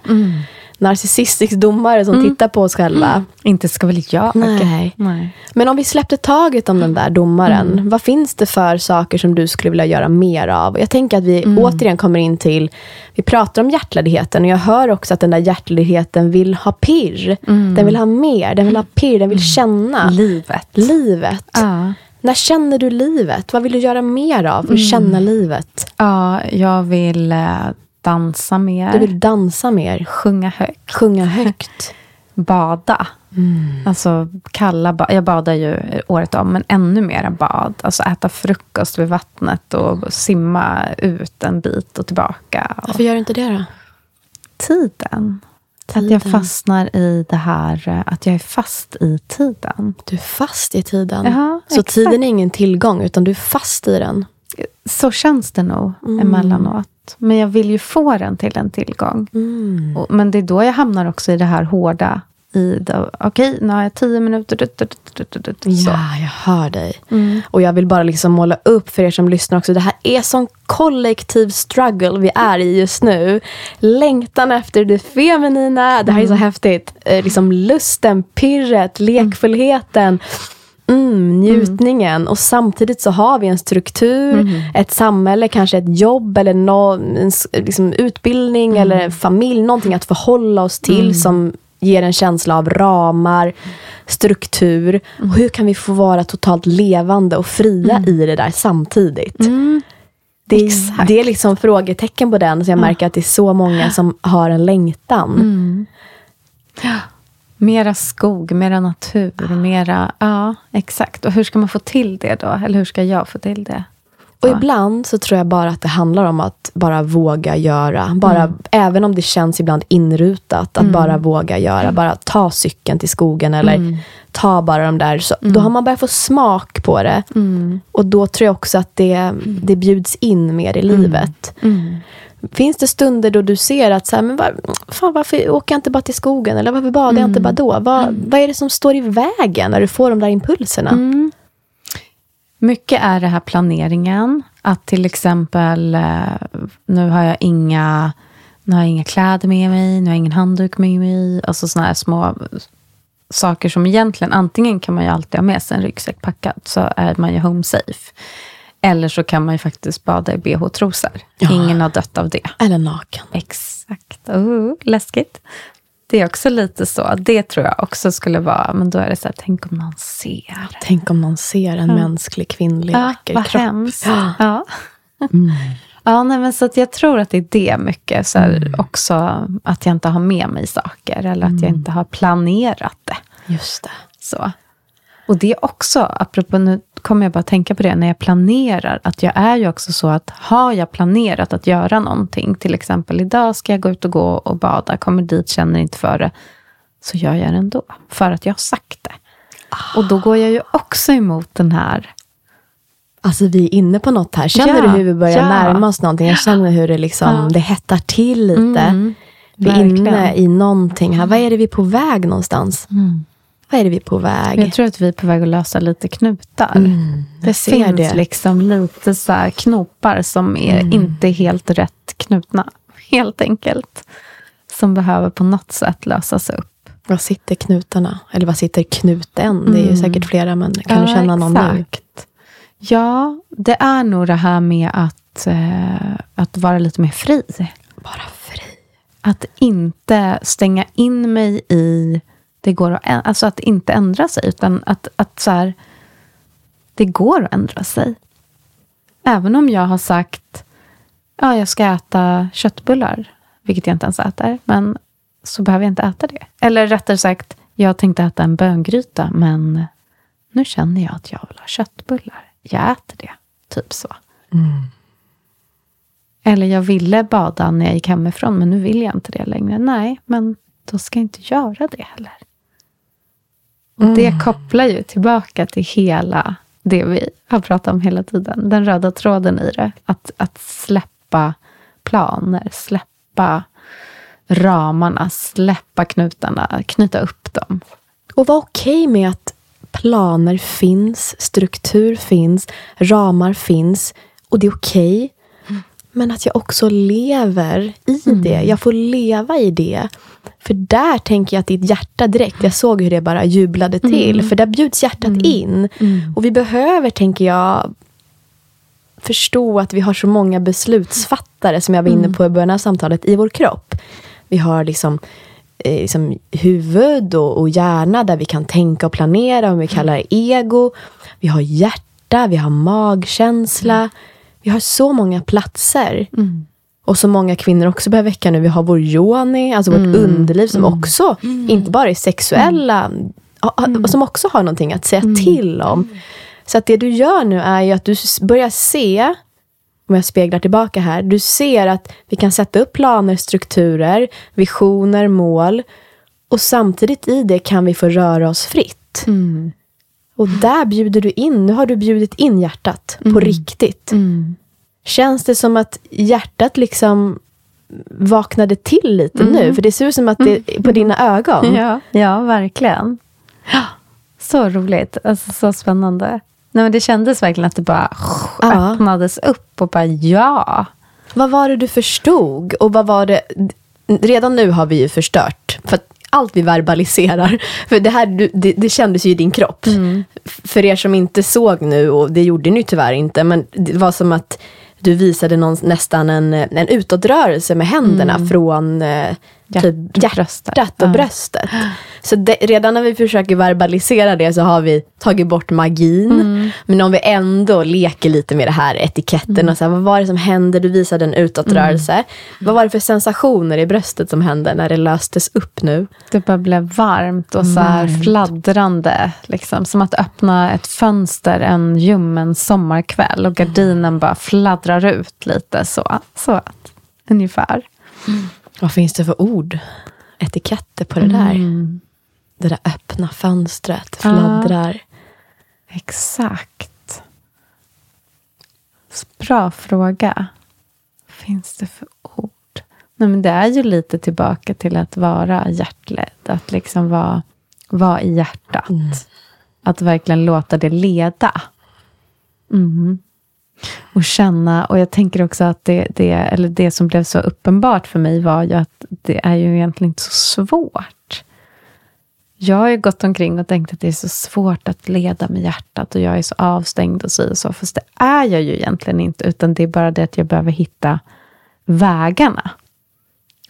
Speaker 2: Narcissistisk domare som tittar på oss själva.
Speaker 3: Inte ska väl jag?
Speaker 2: Nej.
Speaker 3: Nej.
Speaker 2: Men om vi släppte taget om den där domaren, vad finns det för saker som du skulle vilja göra mer av? Jag tänker att vi återigen kommer in till, vi pratar om hjärtledigheten och jag hör också att den där hjärtledigheten vill ha pirr. Den vill ha mer, den vill ha pirr, den vill känna
Speaker 3: Livet.
Speaker 2: livet.
Speaker 3: Ja.
Speaker 2: När känner du livet? Vad vill du göra mer av för att känna livet?
Speaker 3: ja, jag vill eh, dansa mer.
Speaker 2: Du vill dansa mer,
Speaker 3: sjunga högt.
Speaker 2: sjunga högt. *laughs*
Speaker 3: Bada. Alltså kalla ba- Jag badar ju året om, men ännu mera bad. Alltså äta frukost vid vattnet och simma ut en bit och tillbaka. Och
Speaker 2: Varför gör du inte det då?
Speaker 3: tiden. Att jag fastnar i det här, att jag är fast i tiden.
Speaker 2: Du är fast i tiden.
Speaker 3: Ja,
Speaker 2: Så
Speaker 3: exakt.
Speaker 2: tiden är ingen tillgång, utan du är fast i den.
Speaker 3: Så känns det nog emellanåt. Men jag vill ju få den till en tillgång. Och, men det är då jag hamnar också i det här hårda. I det, Okej, nu har jag tio minuter. Dut, dut, så.
Speaker 2: Ja, jag hör dig. Och jag vill bara liksom måla upp för er som lyssnar också. Det här är sån kollektiv struggle vi är i just nu. Längtan efter det feminina. Det här är så häftigt. Eh, liksom lusten, pirret, lekfullheten. Mm, njutningen. Och samtidigt så har vi en struktur, ett samhälle, kanske ett jobb eller nå, en liksom utbildning eller en familj. Någonting att förhålla oss till som ger en känsla av ramar, struktur. Och hur kan vi få vara totalt levande och fria i det där samtidigt? Det, är, det är liksom frågetecken på den, så jag märker att det är så många som har en längtan.
Speaker 3: Mera skog, mera natur, mera... Ja, exakt. Och hur ska man få till det då? Eller hur ska jag få till det?
Speaker 2: Och ibland så tror jag bara att det handlar om att bara våga göra. Bara, Även om det känns ibland inrutat, att bara våga göra. Bara ta cykeln till skogen eller ta bara de där. Så, Då har man börjat få smak på det. Och då tror jag också att det, det bjuds in mer i livet. Finns det stunder då du ser att så här, men var, fan, varför åker jag inte bara till skogen? Eller varför badar jag inte bara då? Vad, vad är det som står i vägen när du får de där impulserna?
Speaker 3: Mycket är det här planeringen. Att till exempel, eh, nu har jag inga, nu har jag inga kläder med mig, nu har jag ingen handduk med mig. Alltså såna här små saker som egentligen, antingen kan man ju alltid ha med sig en ryggsäck packad, så är man ju home safe. Eller så kan man ju faktiskt bada i bh-trosor.
Speaker 2: Ja.
Speaker 3: Ingen har dött av det.
Speaker 2: Eller naken.
Speaker 3: Exakt. Oh, läskigt. Det är också lite så. Det tror jag också skulle vara, men då är det så här, tänk om någon ser.
Speaker 2: Tänk om någon ser en mänsklig, kvinnlig, vacker
Speaker 3: vad
Speaker 2: kropp.
Speaker 3: hemskt. Ja. Ja, nej, men så att jag tror att det är det mycket. Så här, Också att jag inte har med mig saker eller att jag inte har planerat det.
Speaker 2: Just det.
Speaker 3: Så. Och det är också, apropå nu kommer jag bara tänka på det, när jag planerar, att jag är ju också så att har jag planerat att göra någonting, till exempel idag ska jag gå ut och gå och bada, kommer dit, känner inte för det, så gör jag det ändå, för att jag har sagt det. Och då går jag ju också emot den här
Speaker 2: Alltså vi är inne på något här. Känner
Speaker 3: Ja,
Speaker 2: du hur vi börjar
Speaker 3: ja.
Speaker 2: närma oss någonting? Jag känner hur det liksom, det hettar till lite.
Speaker 3: Mm,
Speaker 2: vi är
Speaker 3: verkligen.
Speaker 2: inne i någonting här. Vad är det vi är på väg någonstans? Vad är det vi är på väg?
Speaker 3: Jag tror att vi är på väg att lösa lite knutar. det
Speaker 2: jag ser
Speaker 3: finns
Speaker 2: det.
Speaker 3: liksom lite så här knopar som är inte helt rätt knutna. Helt enkelt. Som behöver på något sätt lösas upp.
Speaker 2: Var sitter knutarna? Eller vad sitter knuten? Det är ju säkert flera, men kan du känna någon nu?
Speaker 3: exakt. Ja, det är nog det här med att, eh, att vara lite mer fri.
Speaker 2: Bara fri.
Speaker 3: Att inte stänga in mig i det går att, alltså att inte ändra sig, utan att, att så här, det går att ändra sig. Även om jag har sagt ja, jag ska äta köttbullar, vilket jag inte ens äter, men så behöver jag inte äta det. Eller rättare sagt, jag tänkte äta en böngryta, men nu känner jag att jag vill ha köttbullar. Jag äter det. Typ så. Eller jag ville bada när jag gick hemifrån, men nu vill jag inte det längre. Nej, men då ska jag inte göra det heller. Och det kopplar ju tillbaka till hela det vi har pratat om hela tiden. Den röda tråden i det. Att, att släppa planer, släppa ramarna, släppa knutarna, knyta upp dem.
Speaker 2: Och var okej med att planer finns, struktur finns, ramar finns. Och det är okej. Men att jag också lever i det. Jag får leva i det. För där tänker jag att ditt hjärta direkt, jag såg hur det bara jublade till. För där bjuds hjärtat in. Och vi behöver, tänker jag, förstå att vi har så många beslutsfattare, som jag var inne på i början av samtalet, i vår kropp. Vi har liksom, eh, liksom huvud och, och hjärna där vi kan tänka och planera, om vi kallar det ego. Vi har hjärta, vi har magkänsla. Vi har så många platser. Och så många kvinnor också börjar väcka nu. Vi har vår yoni, alltså vårt underliv, som också inte bara är sexuella, som också har någonting att säga till om. Så att det du gör nu är ju att du börjar se, om jag speglar tillbaka här, du ser att vi kan sätta upp planer, strukturer, visioner, mål. Och samtidigt i det kan vi få röra oss fritt. Och där bjuder du in, nu har du bjudit in hjärtat på riktigt. Känns det som att hjärtat liksom vaknade till lite nu? För det ser ut som att det är på dina ögon. *laughs*
Speaker 3: Ja, ja verkligen. *gasps* Så roligt. Alltså, så spännande. Nej, men det kändes verkligen att det bara
Speaker 2: Ja.
Speaker 3: öppnades upp och bara ja.
Speaker 2: Vad var det du förstod? Och vad var det... Redan nu har vi ju förstört. För att allt vi verbaliserar. För det här det, det kändes ju i din kropp. För er som inte såg nu, och det gjorde ni tyvärr inte, men det var som att du visade någon, nästan en, en utåtrörelse med händerna från typ
Speaker 3: Hjärt- bröstet.
Speaker 2: hjärtat och bröstet. Så det, redan när vi försöker verbalisera det så har vi tagit bort magin.
Speaker 3: Mm.
Speaker 2: Men om vi ändå leker lite med det här etiketten
Speaker 3: Mm.
Speaker 2: och så här, vad var det som hände? Du visade en utåtrörelse. Vad var det för sensationer i bröstet som hände när det löstes upp nu?
Speaker 3: Det bara blev varmt och så här fladdrande. Liksom, som att öppna ett fönster en ljummen sommarkväll och gardinen bara fladdrar ut lite. Så, så ungefär.
Speaker 2: Vad finns det för ord? Etiketter på det där?
Speaker 3: Mm.
Speaker 2: Det där öppna fönstret, fladdrar.
Speaker 3: Exakt. Bra fråga. Vad finns det för ord? Nej, men det är ju lite tillbaka till att vara hjärtledd. Att liksom vara, vara i hjärtat. Att verkligen låta det leda. Mm. Och känna, och jag tänker också att det, det, eller det som blev så uppenbart för mig var ju att det är ju egentligen inte så svårt. Jag har ju gått omkring och tänkt att det är så svårt att leda med hjärtat och jag är så avstängd och så och så. Fast det är jag ju egentligen inte, utan det är bara det att jag behöver hitta vägarna.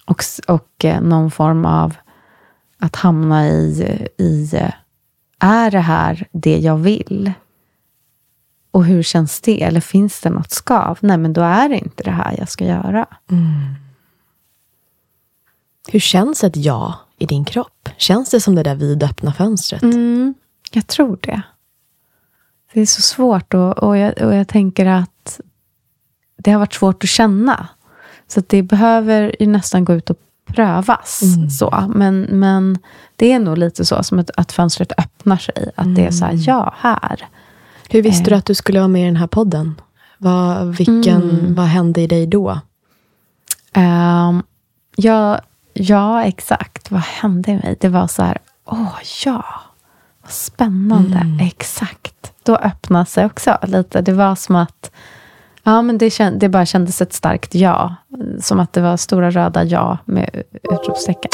Speaker 3: Och, och eh, någon form av att hamna i, i, eh, är det här det jag vill? Och hur känns det? Eller finns det något skav? Nej, men då är det inte det här jag ska göra.
Speaker 2: Hur känns ett ja i din kropp? Känns det som det där vidöppna fönstret?
Speaker 3: Mm, jag tror det. Det är så svårt och, och, jag, och jag tänker att det har varit svårt att känna. Så det behöver ju nästan gå ut och prövas. Så. Men, men det är nog lite så som att, att fönstret öppnar sig. Att det är så här, ja, här.
Speaker 2: Hur visste du att du skulle vara med i den här podden? Vad, vilken, vad hände i dig då?
Speaker 3: Um, ja, ja, exakt. Vad hände i mig? Det var så här, åh ja, vad spännande. Exakt. Då öppnade sig också lite. Det var som att ja, men det, känd, det bara kändes ett starkt ja. Som att det var stora röda ja med utropstecken.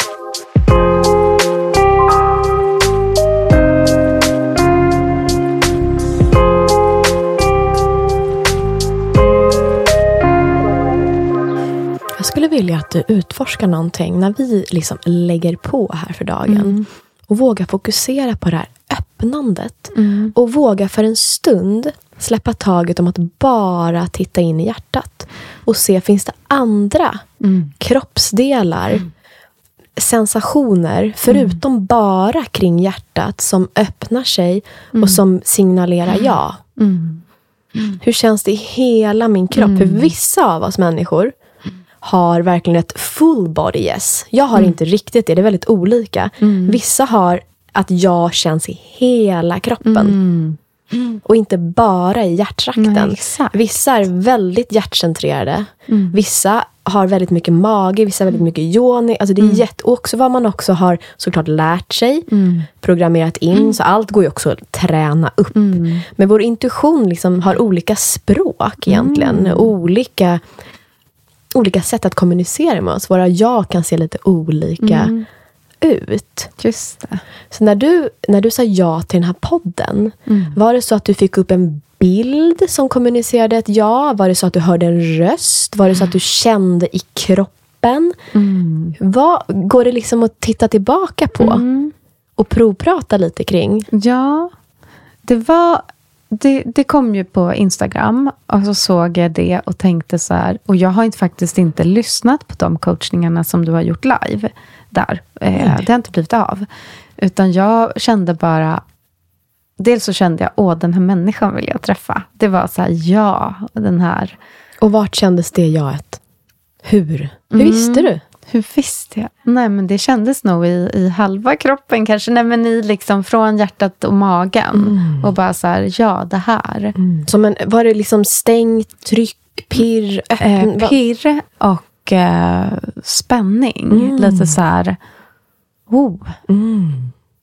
Speaker 2: Skulle vilja att du utforskar någonting när vi liksom lägger på här för dagen. Och våga fokusera på det här öppnandet. Och våga för en stund släppa taget om att bara titta in i hjärtat. Och se, finns det andra kroppsdelar, sensationer, förutom bara kring hjärtat, som öppnar sig och som signalerar ja. Hur känns det i hela min kropp? För vissa av oss människor har verkligen ett full body yes. Jag har inte riktigt det, det är väldigt olika. Vissa har att jag känns i hela kroppen. Och inte bara i hjärttrakten.
Speaker 3: Nej.
Speaker 2: Vissa är väldigt hjärtcentrerade. Vissa har väldigt mycket mage, vissa har väldigt mycket yoni. Alltså det är jätte, och också vad man också har såklart lärt sig, programmerat in. Så allt går ju också att träna upp. Men vår intuition liksom har olika språk egentligen. Olika olika sätt att kommunicera med oss. Våra jag kan se lite olika
Speaker 3: Mm.
Speaker 2: ut.
Speaker 3: Just det.
Speaker 2: Så när du, när du sa ja till den här podden, var det så att du fick upp en bild som kommunicerade ett ja? Var det så att du hörde en röst? Var det så att du kände i kroppen? Vad går det liksom att titta tillbaka på
Speaker 3: Mm.
Speaker 2: och provprata lite kring?
Speaker 3: Ja, det var... Det, det kom ju på Instagram och så såg jag det och tänkte så här. Och jag har inte, faktiskt inte lyssnat på de coachningarna som du har gjort live där. Eh, det har inte blivit av. Utan jag kände bara... Dels så kände jag, åh, den här människan vill jag träffa. Det var så här, ja, den här...
Speaker 2: Och vart kändes det jaet? Hur? Hur visste du?
Speaker 3: Hur visste jag? Nej, men det kändes nog i, i halva kroppen kanske. Nej, men i liksom från hjärtat och magen. Och bara så här, ja, det här.
Speaker 2: Som en, var det liksom stängt, tryck, pirr?
Speaker 3: Eh,
Speaker 2: vad-
Speaker 3: pirr och eh, spänning. Lite så här, oh,
Speaker 2: Mm.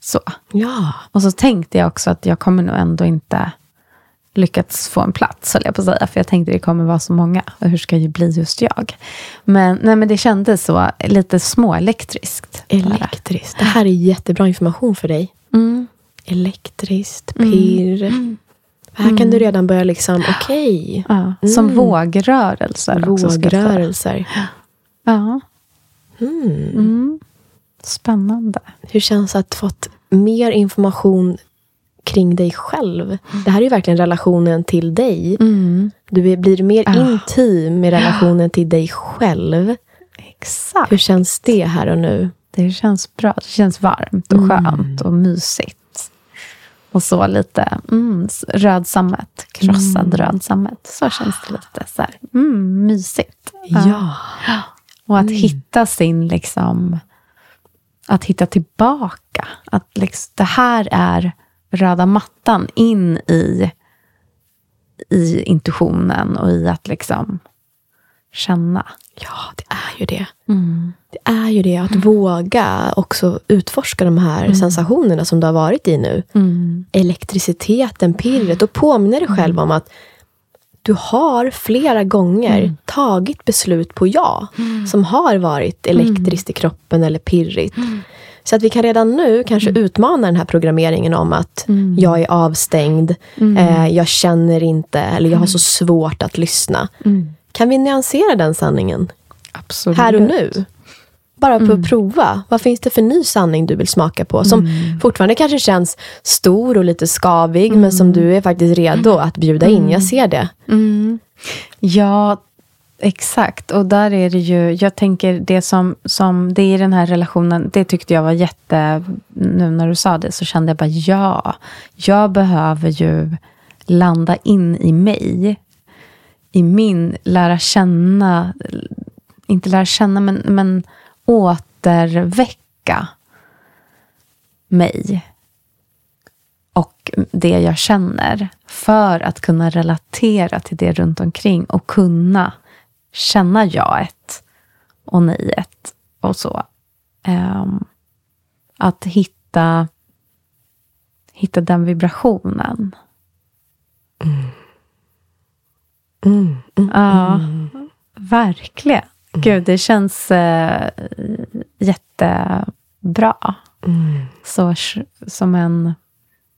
Speaker 3: så.
Speaker 2: Ja.
Speaker 3: Och så tänkte jag också att jag kommer nog ändå inte lyckats få en plats, höll jag på att säga. För jag tänkte det kommer vara så många. Och hur ska ju bli just jag? Men, nej, men det kändes så lite småelektriskt.
Speaker 2: Elektriskt. Det här är jättebra information för dig.
Speaker 3: Mm.
Speaker 2: Elektriskt, pirr. Här kan du redan börja liksom, okej.
Speaker 3: Ja, som vågrörelser jag säga.
Speaker 2: Vågrörelser.
Speaker 3: Ja.
Speaker 2: Mm.
Speaker 3: Mm. Spännande.
Speaker 2: Hur känns det att fått mer information kring dig själv? Det här är ju verkligen relationen till dig.
Speaker 3: Mm.
Speaker 2: Du blir mer
Speaker 3: Ah.
Speaker 2: intim med relationen till dig själv.
Speaker 3: Exakt.
Speaker 2: Hur känns det här och nu?
Speaker 3: Det känns bra. Det känns varmt och skönt och mysigt. Och så lite mm, röd sammet. Krossad röd sammet. Så känns det lite så här, mm, mysigt.
Speaker 2: Ja.
Speaker 3: Och att hitta sin, liksom, att hitta tillbaka. Att liksom, det här är röda mattan in i, i intuitionen och i att liksom känna.
Speaker 2: Ja, det är ju det. Det är ju det, att våga också utforska de här sensationerna som du har varit i nu. Elektriciteten, pirret och påminna dig själv om att du har flera gånger tagit beslut på ja, som har varit elektriskt i kroppen eller pirrigt. Så att vi kan redan nu kanske utmana den här programmeringen om att jag är avstängd, eh, jag känner inte, eller jag har så svårt att lyssna. Kan vi nyansera den sanningen?
Speaker 3: Absolut.
Speaker 2: här och nu. Bara för att prova. Vad finns det för ny sanning du vill smaka på? Som fortfarande kanske känns stor och lite skavig, men som du är faktiskt redo att bjuda in. Jag ser det.
Speaker 3: Ja, exakt. Och där är det ju, jag tänker det som, som det är i den här relationen, det tyckte jag var jätte, nu när du sa det så kände jag bara ja, jag behöver ju landa in i mig. I min, lära känna, inte lära känna, men, men återväcka mig och det jag känner för att kunna relatera till det runt omkring och kunna känna jaet och nejet och så. Ehm, att hitta, hitta den vibrationen. ja, verkligen. Gud, det känns eh, jättebra. Så sh- som en,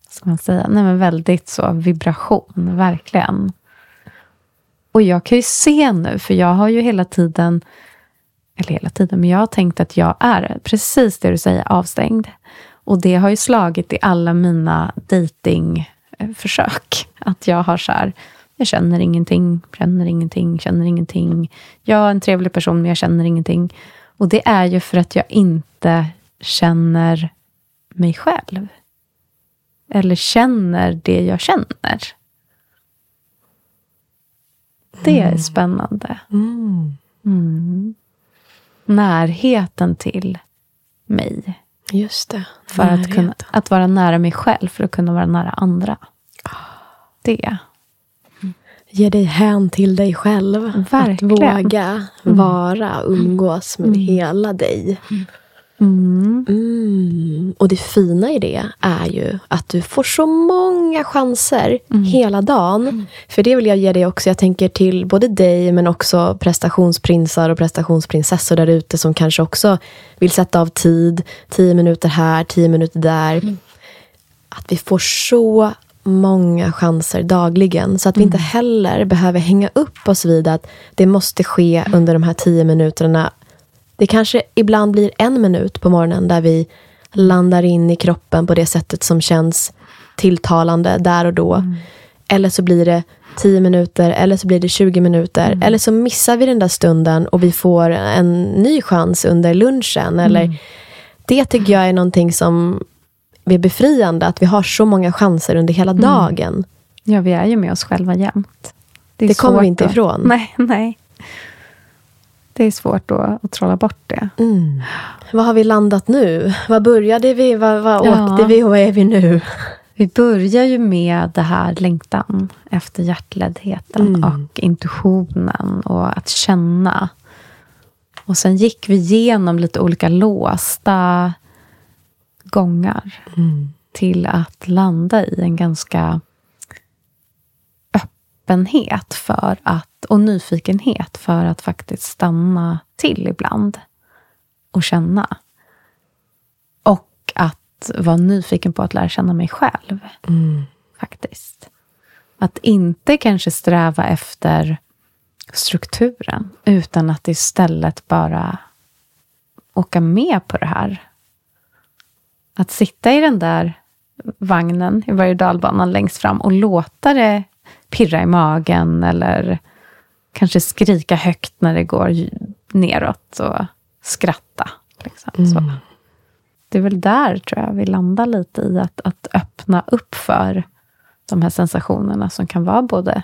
Speaker 3: ska man säga, nej men väldigt så vibration, verkligen. Och jag kan ju se nu, för jag har ju hela tiden, eller hela tiden, men jag har tänkt att jag är precis det du säger, avstängd. Och det har ju slagit i alla mina datingförsök. Att jag har så här, jag känner ingenting, känner ingenting, känner ingenting. Jag är en trevlig person, men jag känner ingenting. Och det är ju för att jag inte känner mig själv. Eller känner det jag känner. Det är spännande. Mm. Närheten till mig.
Speaker 2: Just det.
Speaker 3: För att, kunna, att vara nära mig själv, för att kunna vara nära andra. Det.
Speaker 2: Ge dig hän till dig själv.
Speaker 3: Verkligen.
Speaker 2: Att våga vara, umgås med hela dig. Mm. Mm. Och det fina i det är ju att du får så många chanser mm. hela dagen. Mm. För det vill jag ge dig också. Jag tänker till både dig men också prestationsprinsar och prestationsprinsessor där ute som kanske också vill sätta av tid. Tio minuter här, tio minuter där. Mm. Att vi får så många chanser dagligen. Så att vi inte mm. heller behöver hänga upp oss vid att det måste ske under de här tio minuterna det kanske ibland blir en minut på morgonen där vi landar in i kroppen på det sättet som känns tilltalande där och då. Mm. Eller så blir det 10 minuter, eller så blir det 20 minuter. Mm. Eller så missar vi den där stunden och vi får en ny chans under lunchen. Mm. Eller, det tycker jag är någonting som är befriande, att vi har så många chanser under hela mm. dagen.
Speaker 3: Ja, vi är ju med oss själva jämt.
Speaker 2: Det, det kommer vi inte ifrån.
Speaker 3: Nej, nej det är svårt då att trolla bort det.
Speaker 2: Mm. Vad har vi landat nu? Vad började vi? Vad, vad ja. åkte vi och vad är vi nu?
Speaker 3: Vi börjar ju med det här längtan efter hjärtledheten mm. och intuitionen och att känna. Och sen gick vi igenom lite olika låsta gångar mm. till att landa i en ganska öppenhet för att, och nyfikenhet för att faktiskt stanna till ibland och känna. Och att vara nyfiken på att lära känna mig själv. Mm. Faktiskt. Att inte kanske sträva efter strukturen, utan att istället bara åka med på det här. Att sitta i den där vagnen i berg och längst fram och låta det pirra i magen eller kanske skrika högt när det går neråt och skratta. Liksom. Mm. Det är väl där tror jag vi landar lite i att, att öppna upp för de här sensationerna som kan vara både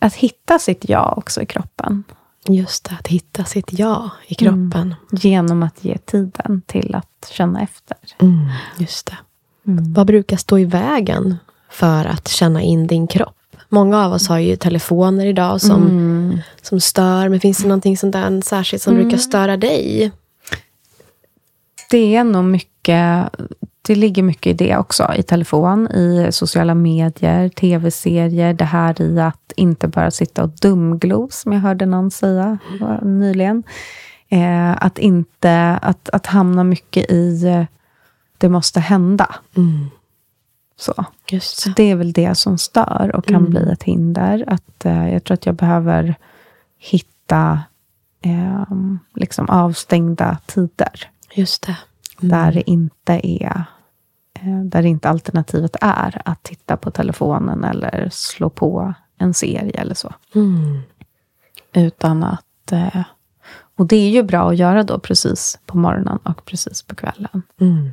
Speaker 3: att hitta sitt jag också i kroppen.
Speaker 2: Just det, att hitta sitt jag i kroppen. Mm.
Speaker 3: Genom att ge tiden till att känna efter.
Speaker 2: Mm, just det. Mm. Vad brukar stå i vägen för att känna in din kropp. Många av oss har ju telefoner idag som, mm. som stör. Men finns det någonting sånt där särskilt som mm. brukar störa dig?
Speaker 3: Det är nog mycket, det ligger mycket i det också. I telefon, i sociala medier, tv-serier. Det här i att inte bara sitta och dumglo, som jag hörde någon säga nyligen. Eh, att inte, att, att hamna mycket i det måste hända. Mm. Så. Just så det är väl det som stör och kan mm. bli ett hinder. Att, eh, jag tror att jag behöver hitta eh, liksom avstängda tider.
Speaker 2: Just det.
Speaker 3: Mm. Där det inte är eh, där inte alternativet är att titta på telefonen eller slå på en serie eller så. Mm. Utan att... Eh, och det är ju bra att göra då precis på morgonen och precis på kvällen. Mm.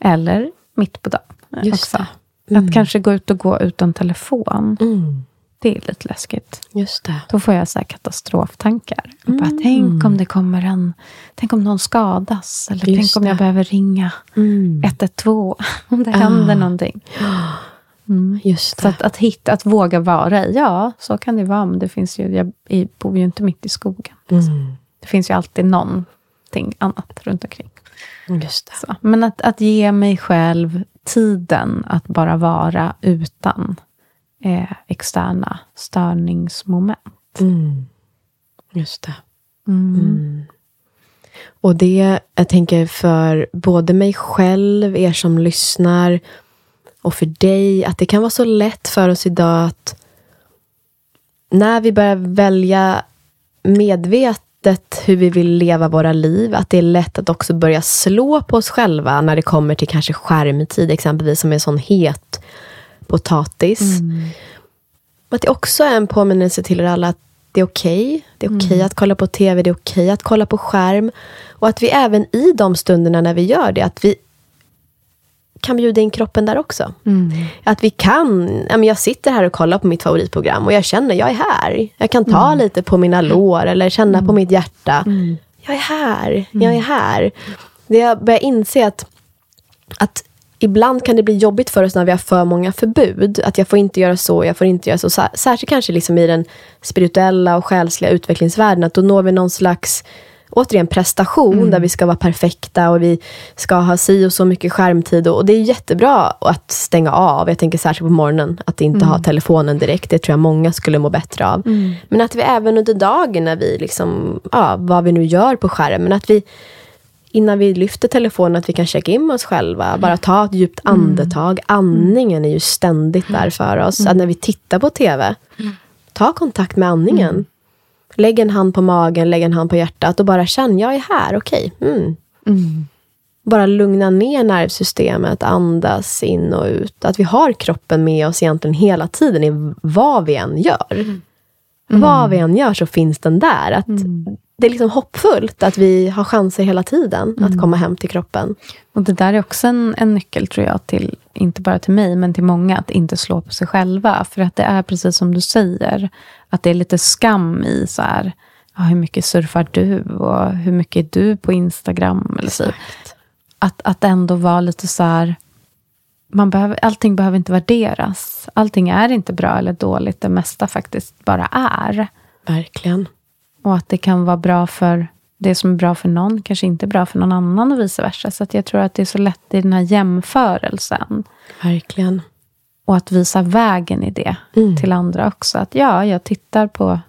Speaker 3: Eller mitt på dagen. Just också. Mm. Att kanske gå ut och gå utan telefon. Mm. Det är lite läskigt.
Speaker 2: Just det.
Speaker 3: Då får jag så katastroftankar. Mm. Bara, tänk om det kommer en... Tänk om någon skadas. Eller Just tänk om det. jag behöver ringa mm. 112. *laughs* Om det ah. händer någonting. Mm. Just det. Så att, att, hitta, att våga vara i, ja, så kan det vara. Men det finns ju, jag bor ju inte mitt i skogen. Mm. Det finns ju alltid någonting annat runt omkring. Men att, att ge mig själv tiden att bara vara utan eh, externa störningsmoment.
Speaker 2: Mm. Just det. Mm. Mm. Och det, jag tänker för både mig själv, er som lyssnar och för dig, att det kan vara så lätt för oss idag att när vi börjar välja medvetet sättet hur vi vill leva våra liv. Att det är lätt att också börja slå på oss själva när det kommer till kanske skärmtid exempelvis, som är en sån het potatis. Mm. Att det också är en påminnelse till er alla att det är okej. Okay. Det är okej okay mm. att kolla på TV, det är okej okay att kolla på skärm. Och att vi även i de stunderna när vi gör det, att vi kan bjuda in kroppen där också. Mm. Att vi kan, jag sitter här och kollar på mitt favoritprogram och jag känner, jag är här. Jag kan ta mm. lite på mina lår eller känna mm. på mitt hjärta. Mm. Jag är här, jag är mm. här. Det jag börjar inse att, att ibland kan det bli jobbigt för oss när vi har för många förbud. Att jag får inte göra så, jag får inte göra så. Särskilt kanske liksom i den spirituella och själsliga utvecklingsvärlden. Att då når vi någon slags återigen prestation,
Speaker 3: Mm.
Speaker 2: där vi ska vara perfekta och vi ska ha si och så mycket skärmtid. Och, och det är jättebra att stänga av. Jag tänker särskilt på morgonen, att inte
Speaker 3: Mm.
Speaker 2: ha telefonen direkt. Det tror jag många skulle må bättre av. Men att vi även under dagen, när vi liksom, ja, vad vi nu gör på skärmen, att vi innan vi lyfter telefonen, att vi kan checka in med oss själva. Bara ta ett djupt andetag. Andningen är ju ständigt där för oss. Att när vi tittar på TV, ta kontakt med andningen. Lägg en hand på magen, lägg en hand på hjärtat och bara känn, jag är här, okej. Mm. Bara lugna ner nervsystemet, andas in och ut. Att vi har kroppen med oss egentligen hela tiden i vad vi än gör. Vad vi än gör så finns den där. Att Det är liksom hoppfullt att vi har chanser hela tiden att komma hem till kroppen.
Speaker 3: Och det där är också en, en nyckel tror jag, till, inte bara till mig, men till många, att inte slå på sig själva. För att det är precis som du säger, att det är lite skam i så här, ja, hur mycket surfar du och hur mycket är du på Instagram? Eller så. Att, att ändå vara lite så här, man behöver, allting behöver inte värderas. Allting är inte bra eller dåligt, det mesta faktiskt bara är.
Speaker 2: Verkligen.
Speaker 3: Och att det kan vara bra för det som är bra för någon, kanske inte är bra för någon annan och vice versa. Så jag tror att det är så lätt i den här jämförelsen.
Speaker 2: Verkligen.
Speaker 3: Och att visa vägen i det till andra också. Att ja, jag tittar på...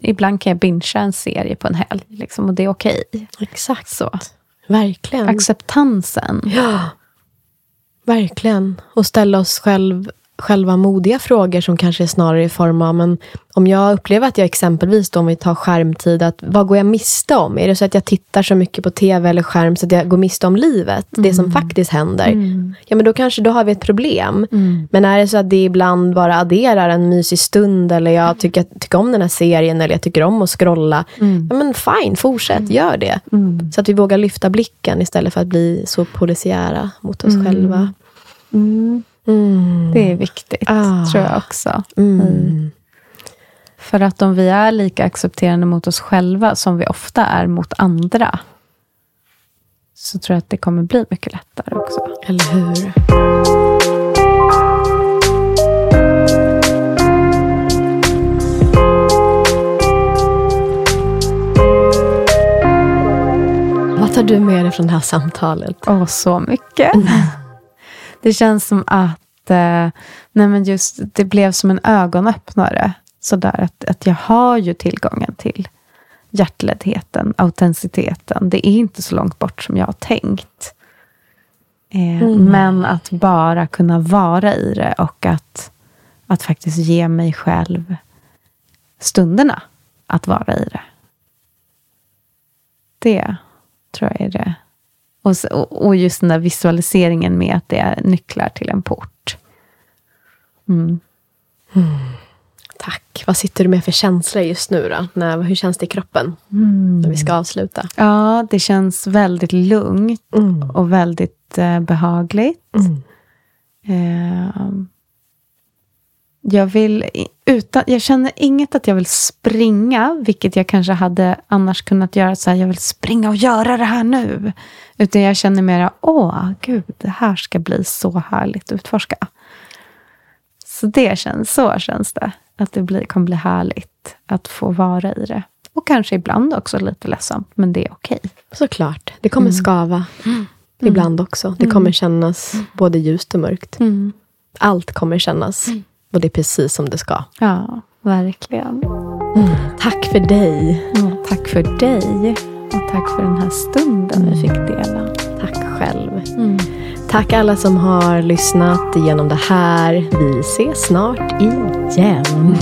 Speaker 3: Ibland kan jag bingea en serie på en helg. Liksom, och det är okej.
Speaker 2: Exakt.
Speaker 3: Så.
Speaker 2: Verkligen.
Speaker 3: Acceptansen.
Speaker 2: Ja, verkligen. Och ställa oss själv, själva modiga frågor som kanske är snarare i form av, men om jag upplever att jag exempelvis, då, om vi tar skärmtid, att vad går jag miste om? Är det så att jag tittar så mycket på tv eller skärm så att jag går miste om livet? Det som faktiskt händer. Ja, men då kanske då har vi ett problem. Men är det så att det ibland bara adderar en mysig stund, eller jag tycker, tycker om den här serien, eller jag tycker om att scrolla. Ja, men fine, fortsätt, gör det. Så att vi vågar lyfta blicken istället för att bli så polisiära mot oss själva. Mm.
Speaker 3: Det är viktigt,
Speaker 2: Ah.
Speaker 3: tror jag också.
Speaker 2: Mm.
Speaker 3: För att om vi är lika accepterande mot oss själva som vi ofta är mot andra, så tror jag att det kommer bli mycket lättare också.
Speaker 2: Eller hur? Vad tar du med dig från det här samtalet?
Speaker 3: Åh, så mycket. *laughs* Det känns som att eh, nej men just, det blev som en ögonöppnare. Sådär att, att jag har ju tillgången till hjärtläddheten, autenticiteten. Det är inte så långt bort som jag har tänkt. Eh, Men att bara kunna vara i det och att, att faktiskt ge mig själv stunderna att vara i det. Det tror jag är det. Och, s- och just den där visualiseringen med att det är nycklar till en port.
Speaker 2: Tack. Vad sitter du med för känslor just nu då? När, hur känns det i kroppen? När vi ska avsluta.
Speaker 3: Ja, det känns väldigt lugnt
Speaker 2: Mm.
Speaker 3: och väldigt eh, behagligt. Eh, jag, vill, utan, jag känner inget att jag vill springa, vilket jag kanske hade annars kunnat göra. Så här, jag vill springa och göra det här nu. Utan jag känner mera, åh gud, det här ska bli så härligt att utforska. Så det känns, så känns det. Att det blir, kommer bli härligt att få vara i det. Och kanske ibland också lite ledsamt, men det är okej.
Speaker 2: Såklart. Det kommer skava. Ibland också. Det kommer kännas både ljust och mörkt. Allt kommer kännas. Och det är precis som det ska.
Speaker 3: Ja, verkligen.
Speaker 2: Tack för dig.
Speaker 3: Ja, tack för dig. Och tack för den här stunden vi fick dela.
Speaker 2: Tack själv. Tack alla som har lyssnat igenom det här. Vi ses snart igen.